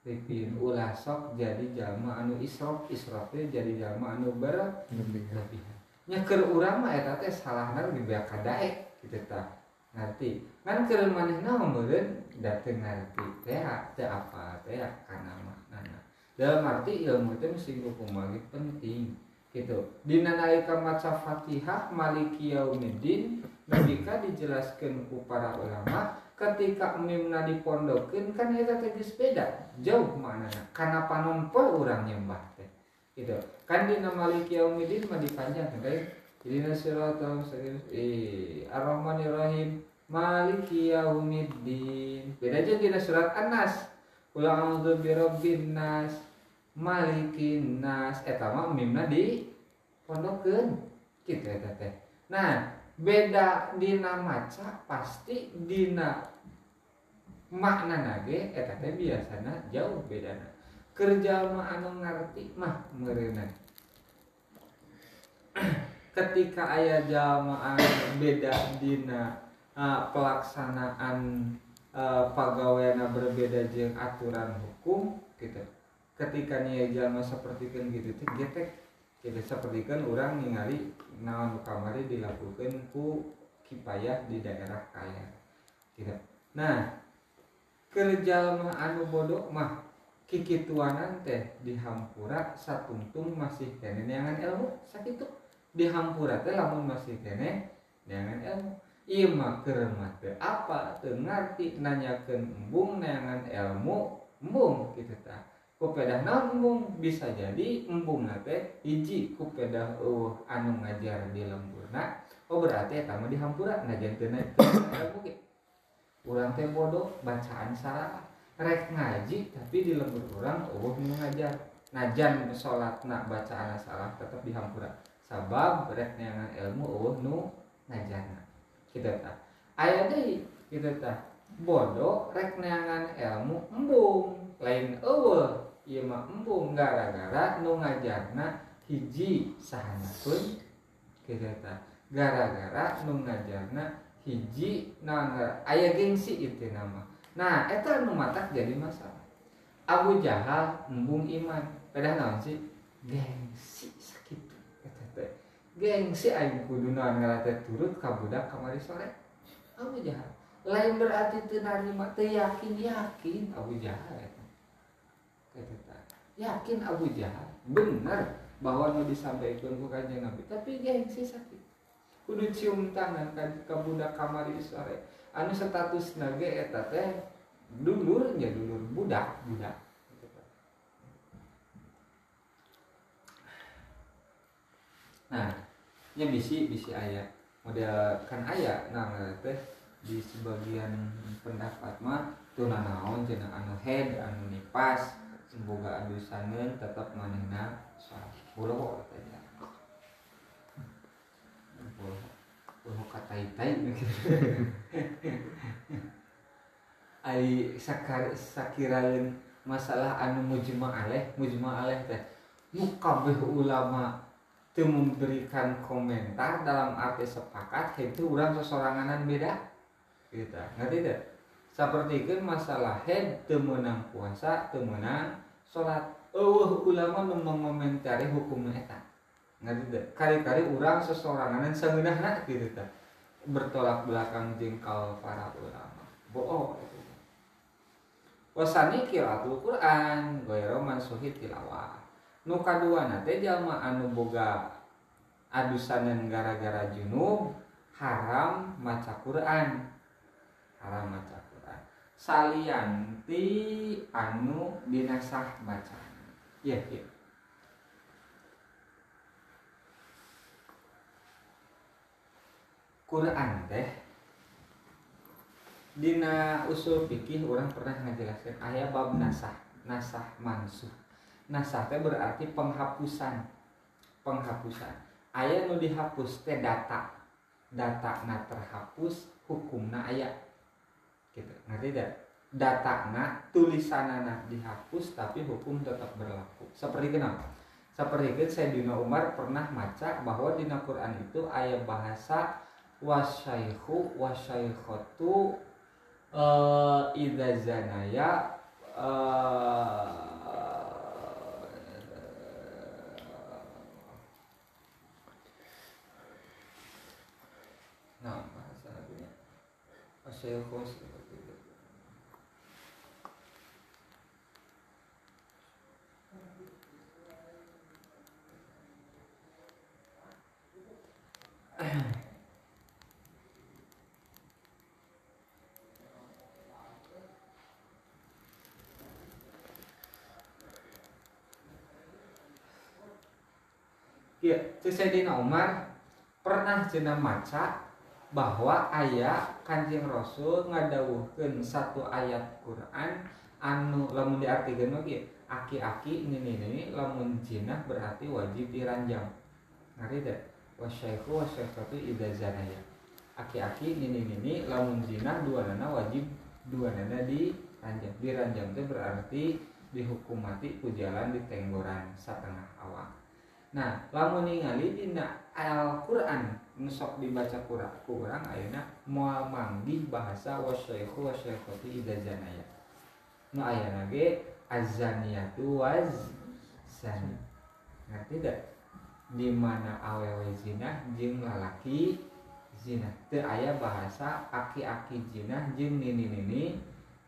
musrifin ulah sok jadi jalma anu israf israfnya jadi jalma anu berlebihan. nya keur urang mah eta teh salahna di kadaek gitu tah ngerti? Kan keren maneh naon meureun dateng ngerti teh teh apa teh kana maknana. Dalam arti ilmu teh mesti kumaha penting gitu. Dina nalika maca Fatihah Maliki Yaumiddin nabika dijelaskan ku para ulama ketika mimna dipondokeun kan teh geus beda jauh maknana kana panompol urang nyembah teh gitu kan dina Maliki Yaumiddin mah dipanjang kan Ihdina siratal mustaqim. Eh, Ar-Rahmanir Rahim. Maliki yaumiddin. Beda aja di surat An-Nas. Qul a'udzu birabbin nas. Malikin nas. Eta mah mimna di pondokkeun. Kitu eta teh. Nah, beda dina maca pasti dina makna nage eta teh biasana jauh bedana. Kerja mah anu ngarti mah meureunan [CLEARS THROAT] ketika ayah jamaah beda dina uh, pelaksanaan uh, pegawainya berbeda jeng aturan hukum gitu. Ketika nih jama seperti kan gitu tuh getek gitu seperti kan orang ningali naon kamari dilakukan ku kipayah di daerah kaya gitu. Nah kerjama anu bodoh mah kiki tuanan teh dihampura satungtung masih kene neangan ilmu. Sakit dihampura teh lamun masih kene neangan ilmu. Iya mah keremat teh apa teu ngarti nanyakeun embung neangan ilmu? Embung kitu tah. Kupedah naon embung? Bisa jadi embung teh hiji kupedah uh, anu ngajar di lemburna. Oh berarti eta mah dihampura ngajar teu ilmu gitu urang teh bodoh bacaan salah. Rek ngaji tapi di lembur urang oh ngajar. Najan sholat nak bacaan salah tetap di hampura sabab rek neangan ilmu eueuh nu ngajana kita tak aya deui kita tak bodoh rek neangan ilmu embung. Lain eueuh ieu mah embung. Gara-gara nu ngajarna hiji pun kita tak gara-gara nu ngajarna hiji naon aya gengsi itu nama. Nah eta nu matak jadi masalah. Abu Jahal embung iman. Pedah naon sih? Gengsi gengsi aing kudu naon ngarate turut ka budak kamari sore. Abu Jahal. Lain berarti teu narima yakin yakin Abu Jahal eta. Yakin Abu Jahal. Bener bahwa nu disampaikan ku kanjeng Nabi tapi gengsi sakit kudu cium tangan kan ka budak kamari sore. Anu status nage eta teh dulur nya dulur budak budak. Nah nya bisi bisi ayat model kan ayat nah teh di sebagian pendapat mah tuh naon cina anu head anu nipas semoga adusaneun tetap manehna salat pulau katanya pulau pulau katai-tai ai sakar sakiraeun masalah anu mujma aleh mujma aleh teh nu kabeh ulama teu memberikan komentar dalam arti sepakat itu orang sesoranganan beda gitu ngerti tidak seperti itu masalah head temenang puasa temenang sholat oh ulama mengomentari hukum eta kali-kali orang sesoranganan sangeunahna gitu tak bertolak belakang jengkal para ulama. Bohong. Wasani kiraatul Quran goyro mansuhi tilawah. Nu kadua nate jalma anu boga adusanan gara-gara junub haram maca Quran. Haram maca Quran. Salianti anu dinasah bacaan. Ya ya Quran teh Dina usul fikih orang pernah ngajelaskan ayat bab nasah nasah mansuh. Nasah teh berarti penghapusan penghapusan. Ayat nu dihapus teh data data na terhapus hukumna ayat gitu ngerti tidak data na tulisanana dihapus tapi hukum tetap berlaku. Seperti kenapa? Seperti itu Sayyidina Umar pernah maca bahwa di Quran itu ayat bahasa wasyaihu wasyaikhatu uh, idza zanaya uh, nah [CLEARS THROAT] itu Ya, Sayyidina Umar pernah cina maca bahwa ayat kanjeng Rasul ngadawuhkeun satu ayat Quran anu lamun diartikeun ge aki-aki ini ini lamun jinah berarti wajib diranjang. Ngerti teh wasyaikhu wasyaikhatu idza zanaya. Aki-aki ini ini lamun jinah dua nana wajib dua nana diranjang. Diranjang itu berarti dihukum mati ku di tenggoran setengah awak Nah lamun ningali dina Al-Qur'an nusok dibaca Qur'an kurang ayeuna moal manggih bahasa wasyaikhu wasyaikhati idza zanaya. Nu ayeuna ge azaniyatu waz zani. Ngerti tidak? Di mana awewe zina jeung lalaki zina. Teu aya bahasa aki-aki zina jeung nini-nini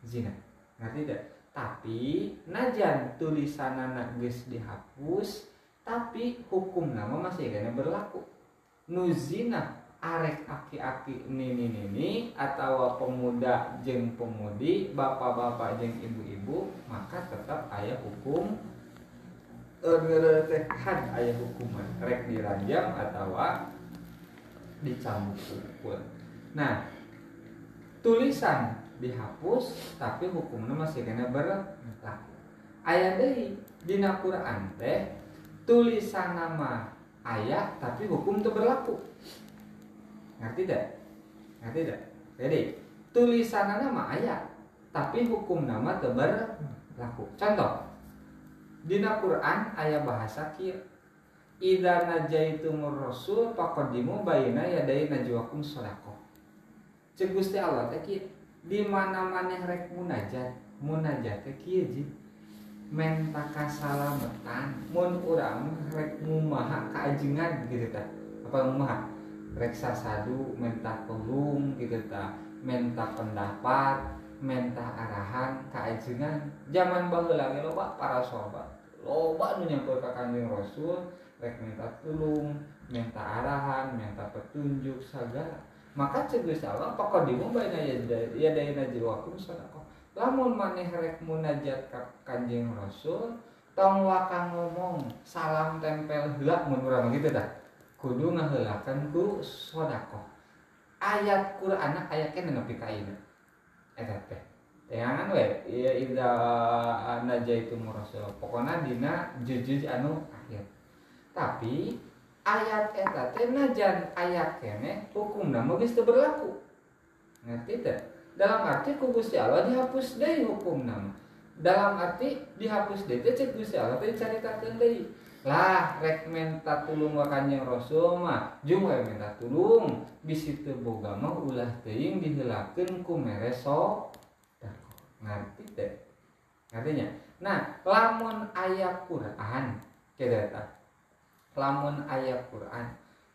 zina. Ngerti tidak? Tapi najan tulisanana geus dihapus tapi hukum nama masih kena berlaku. Nuzina arek aki-aki nini nini atau pemuda jeng pemudi bapak-bapak jeng ibu-ibu maka tetap ayah hukum had ayah hukuman. Rek diranjang atau dicambuk pun. Nah tulisan dihapus tapi hukumnya masih kena berlaku. Ayat dari dina Quran teh tulisan nama ayat tapi hukum itu berlaku. Ngerti tidak ngerti tidak jadi tulisan nama ayat tapi hukum nama itu berlaku. Contoh di Quran ayat bahasa kia Ida najaitumur rasul pakodimu bayina yadai najwakum sodako cek gusti Allah teh di mana mana rek munajat munajat teh kia mentaka salametan mun urang rek mumaha kaajengan gitu ta. Apa mumaha rek sasadu menta tulung gitu ta. Menta pendapat menta arahan kaajengan zaman baheula ge loba para sahabat. Loba nu nyamper ka Kanjeng Rasul rek minta tulung minta arahan minta petunjuk segala maka cek Gusti Allah pokok di baina ya dayana jiwakum sadaqah lamun maneh rek munajat ka Kanjeng Rasul tong wakang ngomong salam tempel heula mun urang gitu dah. Kudu ngahelakan ku sodako ayat Quran ayatnya nepi ka ieu. Eta teh. Teangan we ieu ida najaitu murasul pokona dina jujur anu akhir. Tapi ayat eta teh najan ayat kene hukumna mah geus berlaku. Ngerti teh dalam arti ku Gusti Allah dihapus deui hukumna dalam arti dihapus deh cek Gusti Allah teh caritakeun deui. Lah rek minta tulung ka Kanjeng Rasul mah jeung we minta tulung. Bisi teu boga mah ulah teuing diheulakeun ku mereso. Ngerti teh. Ngartinya nah lamun ayat Quran kedeta. Lamun ayat Quran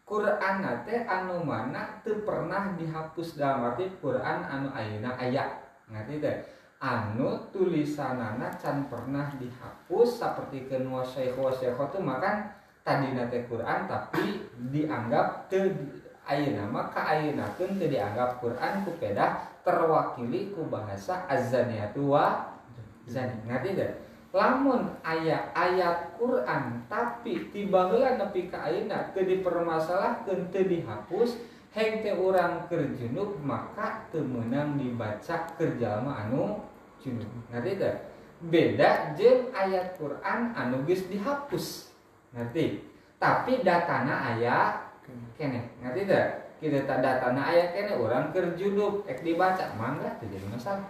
Quran teh anu mana teu pernah dihapus dalam arti Quran anu ayeuna ayat ngerti teh? Anu tulisanana can pernah dihapus seperti ke wasyekh wasyekh itu makan tadi nate Quran tapi dianggap te ayeuna mah ka ayeuna teu dianggap Quran ku peda terwakili ku bahasa azaniatu wa zani. Ngerti teh? Lamun ayat-ayat Quran tapi tiba heula nepi ka ayeuna teu dipermasalahkeun teu dihapus heng teh orang kerjunub maka temenang dibaca kerjama anu junub. Ngerti tidak beda jeng ayat Quran anu geus dihapus. Ngerti? Tapi datana ayat kene. Ngerti tidak kita tak datana ayat kene orang kerjunub ek dibaca mangga teu jadi masalah.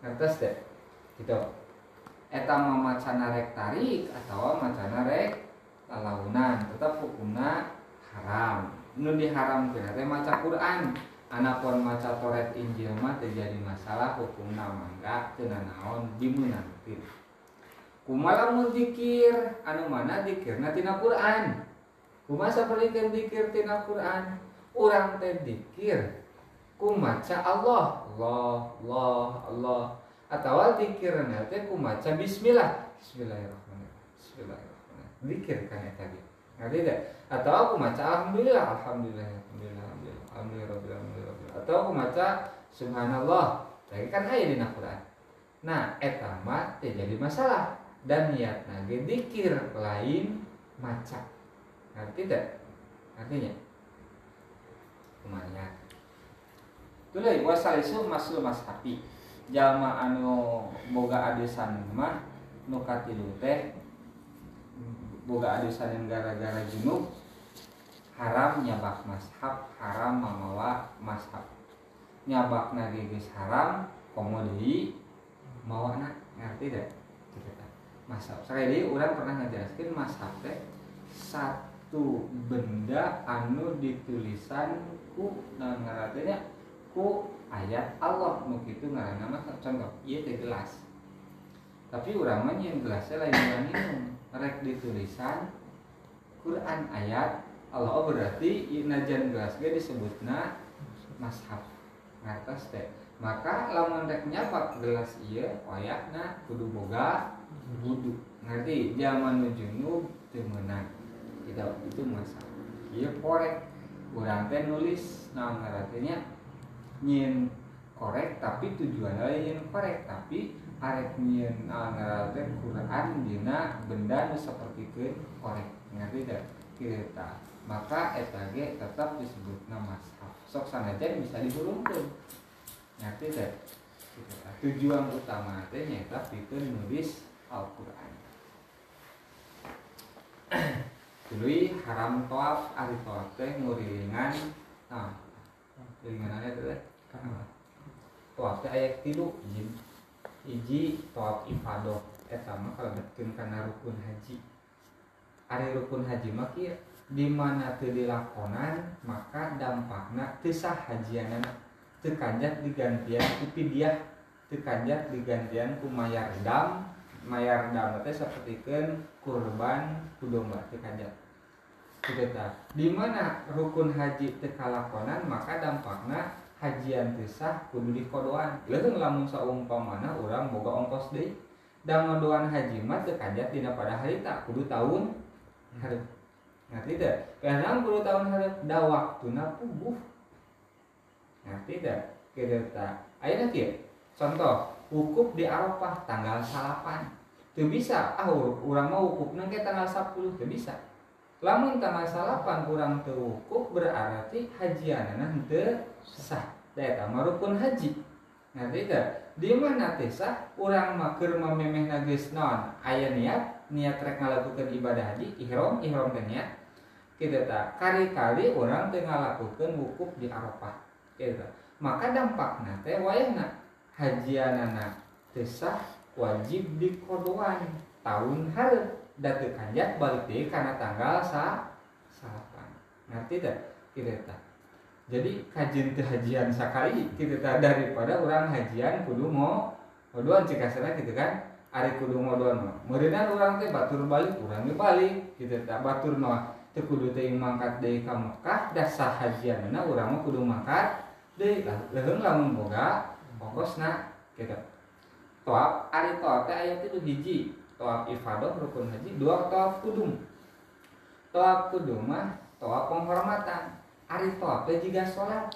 Ngertos deh gitu eta macana rek tarik atau macana rek lalaunan tetap hukumna haram. Nu diharam kira teh maca Quran anapun maca Taurat Injil mah terjadi masalah hukum nama enggak teu naon dimeunangkeun kumaha mun dikir anu mana dikirna tina Quran? Kumaha sapalikeun dikir tina Quran? Urang teh dikir ku maca Allah. Allah Allah Allah. Atau dikirna teh ku maca bismillah. Bismillahirrahmanirrahim. Bismillahirrahmanirrahim. Dikir kan eta ge ngerti atau aku maca alhamdulillah alhamdulillah alhamdulillah alhamdulillah alhamdulillah atau aku maca subhanallah. Lagi kan ayat di Quran nah eta mah jadi masalah. Dan niat nage dikir lain maca. Ngerti tidak artinya kumanya Tulai wasalisu masul mashapi jama anu boga adesan mah nukatilu teh boga adusan gara-gara junub haram nyabak mashab haram mamawa mashab. Nyabak geus haram komodi mawa na ngerti deh mashab. Sekali orang pernah ngajelaskan mashab teh satu benda anu ditulisan ku nah ngaratenya ku ayat Allah nu kitu ngaranna mah contoh ieu teh gelas tapi urang mah gelasnya lain minum rek ditulisan Quran ayat Allah. Berarti najan gelas ge disebutna mashab. Ngatas teh. Maka lamun rek nyapak gelas iya wayahna kudu boga wudu. Ngerti? Zaman junub teu meunang tidak itu mashab. Iya korek. Urang teh nulis nah ngaratinya nyin korek tapi tujuan lain korek. Tapi arek nyen ngarate Quran dina benda nu sapertikeun korek. Ngerti tidak kita maka eta ge tetap disebut nama sok sanajan bisa dihurungkeun ngerti tidak tujuan utama teh nyaeta pikeun nulis Al-Qur'an. [CLEARS THROAT] Tuluy haram toaf ari toaf teh ngurilingan nah ngurilingan teh toaf teh aya tilu jin. Hiji tawaf ifadah eta eh, mah kalebetkeun kana rukun haji. Ari rukun haji mah kieu di mana teu dilakonan maka dampakna teu sah hajianana. Teu kanjat digantian ku fidyah teu kanjat digantian ku mayar dam. Mayar dam teh sapertikeun kurban ku domba teu kanjat. Di mana rukun haji teu kalakonan maka dampakna hajian tisah kudu dikodoan. Lalu lamun saumpamana orang boga ongkos deh dan ngodoan haji mah teu kajat dina pada hari tak kudu tahun hareup. Ngerti karena kudu tahun hareup da waktuna puguh. Ngerti teh kieu teh ayeuna kieu? Contoh wukuf di Arafah tanggal salapan. Teu bisa ah urang mah wukufna ke tanggal 10 teu bisa lamun tak masalah pan kurang tewukuf berarti hajianana henteu sah. Daya rukun haji. Ngerti teh di mana teh sah? Urang maker mamemeh nagis non aya niat niat rek ngalakukan ibadah haji ihrom ihrom niat. Kita tak kali-kali orang teh ngalakukan wukuf di Arafah. Kita maka dampaknya teh wayahna. Hajianana teh sah wajib dikodoan tahun hari datu kanjak balik deh karena tanggal sa salapan ngerti tidak kita tak jadi kajian hajian sekali kita tak daripada orang hajian kudu mau jika sana gitu kan hari kudu moduan mah merinan orang teh batur balik orang balik kita tak batur mah teh kudu teh mangkat dari ka Mekah dasar hajian mana orang mah kudu mangkat deh. Leheung lamun boga pokosna kita toab ari toab teh ayat itu hiji toab ifadah rukun haji dua toab kudum. Toab kudum mah toab penghormatan. Ari toab teh juga sholat.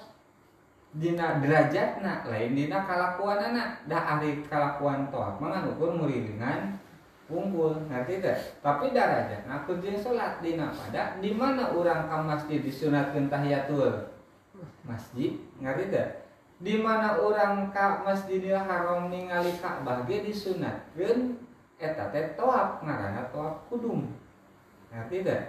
Dina derajatna lain dina kalakuan anak dah ari kalakuan toab mah ukur muridingan unggul ngerti teh? Tapi derajat aku jeung sholat. Dina pada di mana orang ke masjid disunatkeun tahiyatul masjid ngerti teh? Di mana orang ke masjidil haram ningali Ka'bah ge disunatkeun eta teh toab ngaranna toab kudum ngerti teh?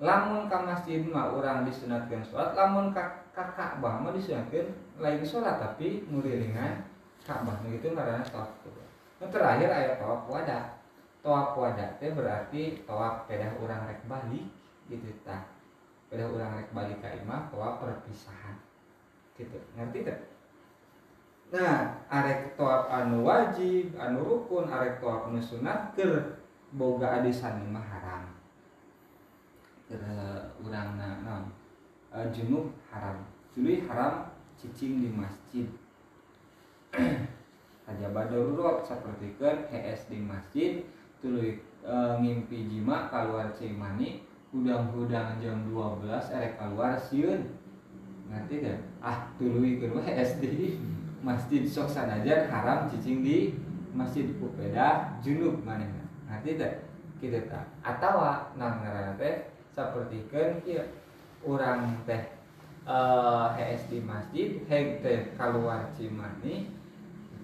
Lamun ka masjid mah urang disunatkeun salat lamun ka ka Ka'bah mah disunatkeun lain salat tapi nguriringan Ka'bah gitu ngaranna toab kudum nu terakhir aya toab wada. Toab wada teh berarti toab pedah urang rek balik gitu tah. Pedah urang rek balik ka imah toab perpisahan. Gitu. Ngerti teh nah arek toab anu wajib anu rukun arek anu sunat ker boga adisan mah haram. Keur urang naon? Uh, junub haram. Tuluy haram cicing di masjid. [CLEARS THROAT] Aja darurat seperti kan HS di masjid tuluy uh, ngimpi jima keluar cimani hudang-hudang jam 12 erek keluar siun. Ngerti deh ah tuluy keur SD masjid sok sanajan haram cicing di masjid pupeda junub mana nanti teh kita tak atau nang ngaranna teh sapertikeun kieu urang teh eh HS di masjid heg teh keluar cimani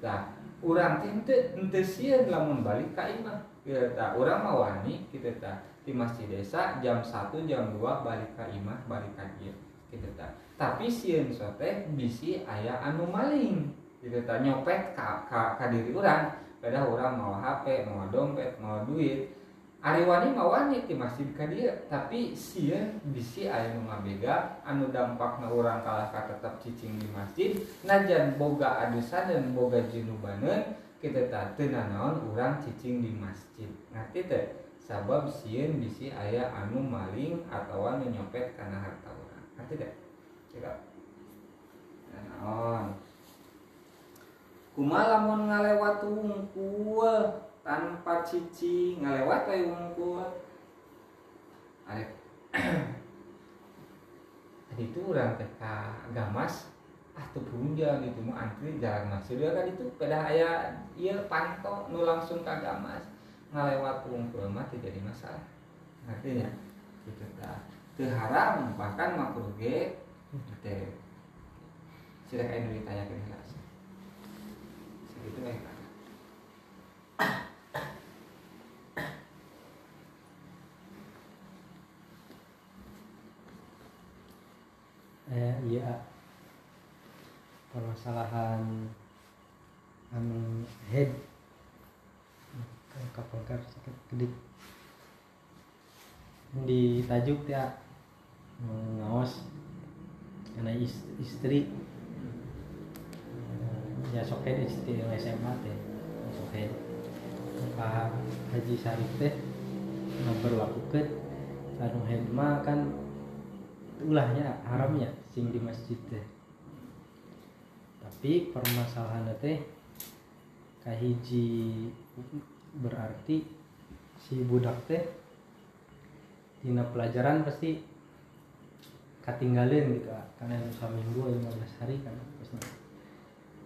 tah urang teh henteu henteu sieun lamun balik ka imah kita tak urang mah wani kita tak di masjid desa jam 1 jam 2 balik ka imah balik ka gituta tapi sieun sote bisi ayah anu maling. Gituta nyopet ka, ka, ka diri orang pada orang mau HP mau dompet mau duit. Ari wani mawani ti masjid ka dia. Tapi sieun bisi aya nu mabega anu dampakna urang kalah ka tetep cicing di masjid. Najan boga adusan dan boga jinubaneun kita tak naon urang cicing di masjid. Ngerti teh? Sabab sieun bisi aya anu maling atawa nu nyopet kana hartawan ngerti teh Cika. Naon. Kumaha lamun ngalewat wungkul tanpa cici? Ngalewat we wungkul. Arek itu orang ka gamas ah tuh punja gitu mau antri jalan masih dia kan itu pada aya iya panto nu langsung ka gamas. Ngalewat wungkul mah tidak jadi masalah. Artinya gitu teu haram bahkan makruh ge teh sudah kayak ditanya ke jelas segitu baik eh iya permasalahan anu head. Kapal kar sakit kedip. Di tajuk ya ngawas karena istri. Ya soket istri SMA teh soket Pak Haji Sarif teh berlakukan anu hema kan ulahnya haramnya sing di masjid teh. Tapi permasalahan teh kahiji berarti si budak teh dina pelajaran pasti ketinggalan gitu karena seminggu 15 hari kan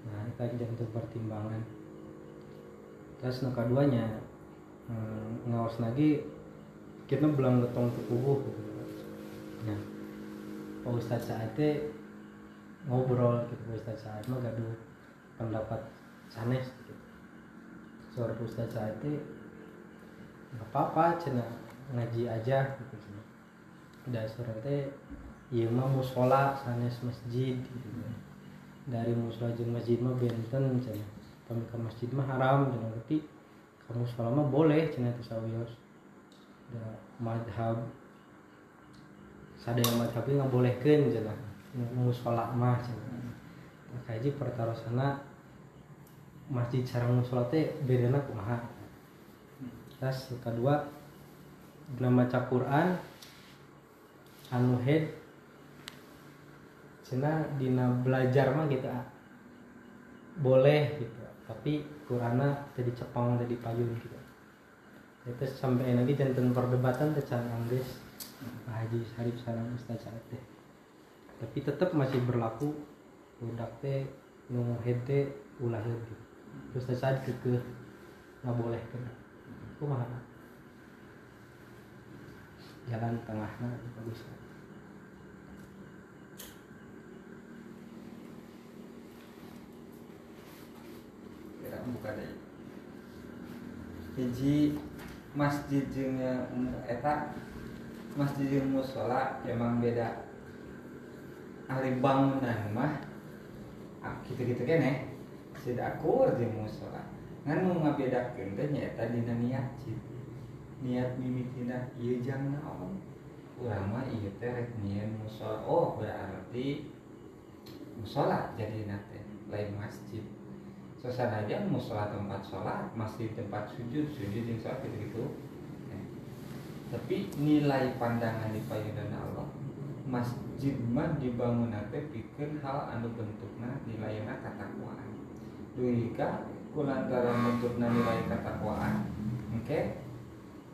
nah itu aja untuk pertimbangan. Terus yang keduanya hmm, ngawas lagi kita belang letong tubuh gitu. Nah Pak Ustadz saat ngobrol gitu Pak Ustadz saat mah gaduh pendapat sanes gitu. Suara Pak Ustadz saat nggak apa-apa cina ngaji aja gitu cina dan suara teh iya mah musola sanes masjid gitu. Dari musola jeung masjid mah benten cina kami ke masjid mah haram cina berarti kamu sholat mah boleh cina itu sawios. Da madhab. Sadaya madhabnya nggak boleh kan cina musola mah cina. Nah, kaji pertarosana masjid sarang musola teh bedana kumaha? Terus kedua dalam baca Quran anu head cina dina belajar mah gitu ah. boleh gitu tapi Qurana tadi cepang tadi payung gitu. Itu sampai lagi jantan perdebatan tecan Anggis Pak Haji Sarif sarang Ustaz teh. Tapi tetap masih berlaku budak teh nu hede ulah gitu. Ustaz Said kekeh nggak boleh kan kumaha? Jalan tengahnya bagus deh hiji masjid jeung eta masjid jeung musola emang beda. Ahli bangunan mah ah, gitu-gitu kene. Tidak akur jeung musola ngan nu ngabedakeun teh nyaeta dina niat cid. Niat mimitina ieu jang naon? Urang rek nyieun musola oh berarti musola jadi teh lain masjid suasana aja musola tempat sholat masih tempat sujud sujud yang sholat gitu gitu tapi nilai pandangan di payudan Allah masjid mah dibangun nanti pikir hal anu bentukna nilainya katakwaan duika kulantaran bentukna nilai katakwaan oke? Okay?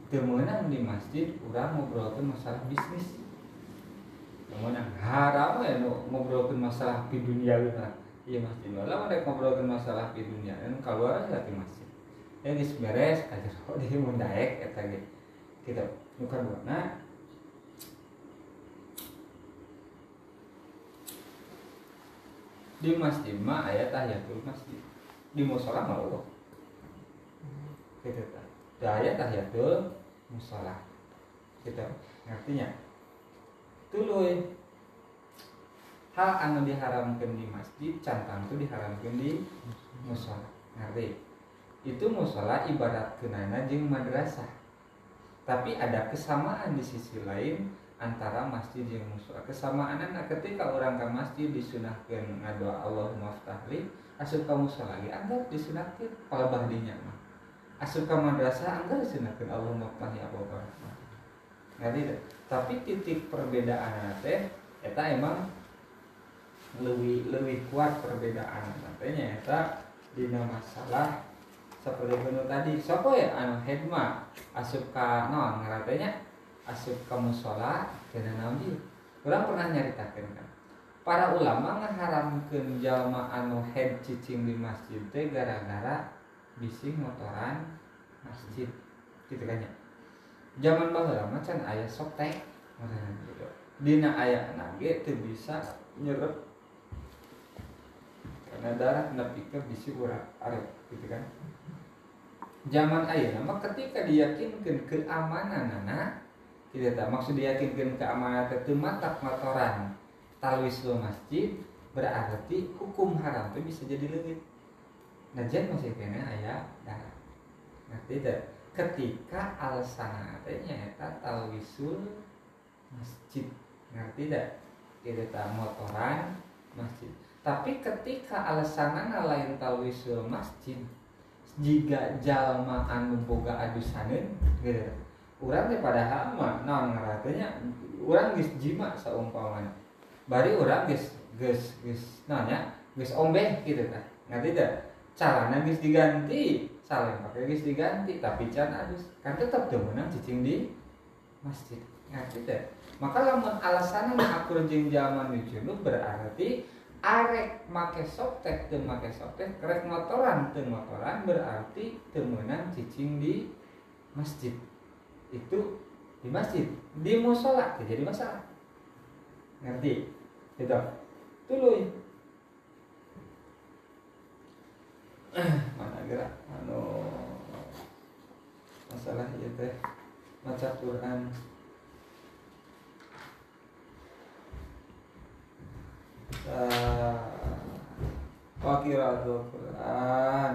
temenang di masjid orang ngobrolkan masalah bisnis. Temenang haram ya ngobrolkan masalah di dunia gitu iya masjid lah mereka ngobrolkan masalah di dunia dan keluar aja di masjid. Ya geus beres aja [LAUGHS] kok di mun daek eta ge kita bukan nah di masjid mah aya tahiyatul masjid. Di musola mah Allah gitu ta da aya tahiyatul musola. Gitu. Ngertinya? Tuluy hal anu diharamkan di masjid cantang itu diharamkan di musola. Ngerti? Itu musola ibarat kenana jeng madrasah. Tapi ada kesamaan di sisi lain antara masjid yang musola. Kesamaan anak ketika orang ke masjid disunahkan ngadoa Allah maftahli asup ke musola lagi anggap disunahkan kalau bahdinya mah. Asup ke madrasah anggap disunahkan Allah maftahli apa apa ngerti tapi titik perbedaan teh eta emang lebih lebih kuat perbedaan. Nantinya eta dina masalah seperti benar tadi. Siapa ya? Anu hikmah. Asup ke non ngeratenya asup ke musola kena naon ieu urang pernah nyaritakeun kan para ulama ngaharamkeun jalma anu head cicing di masjid teh gara-gara bisi motoran masjid. Gitu kan ya? Zaman baheula mah can aya soktek gitu. Dina aya nage teu bisa nyerep karena darah nepi ke bisi urang arep gitu kan. Zaman ayah nama ketika diyakinkan keamanan anak tidak tak maksud diyakinkan keamanan itu matak motoran talwis lo masjid berarti hukum haram itu bisa jadi lebih najan masih kena ayah darah. Nah tidak ketika alasan artinya eta talwisul masjid. Ngerti tidak tidak tak motoran masjid tapi ketika alasan lain talwisul masjid jika jalma anu boga adusaneun gitu. Urang teh padahal mah naon ngaratenya urang geus jima saumpamana bari urang geus geus geus nanya geus ombeh gitu kan ngerti teh? Carana geus diganti saleh pakai geus diganti tapi can adus. Kan tetap teu meunang cicing di masjid. Ngerti teh? Maka lamun alasanna akur jeung jalma junub berarti arek make soptek teu make soptek rek motoran. Teu motoran berarti teu meunang cicing di masjid. Itu di masjid. Di musola jadi masalah ngerti? Gitu. Tuluy. Mana gerak anu masalah ieu teh maca Quran Eh, oh, wa qiraatul Qur'an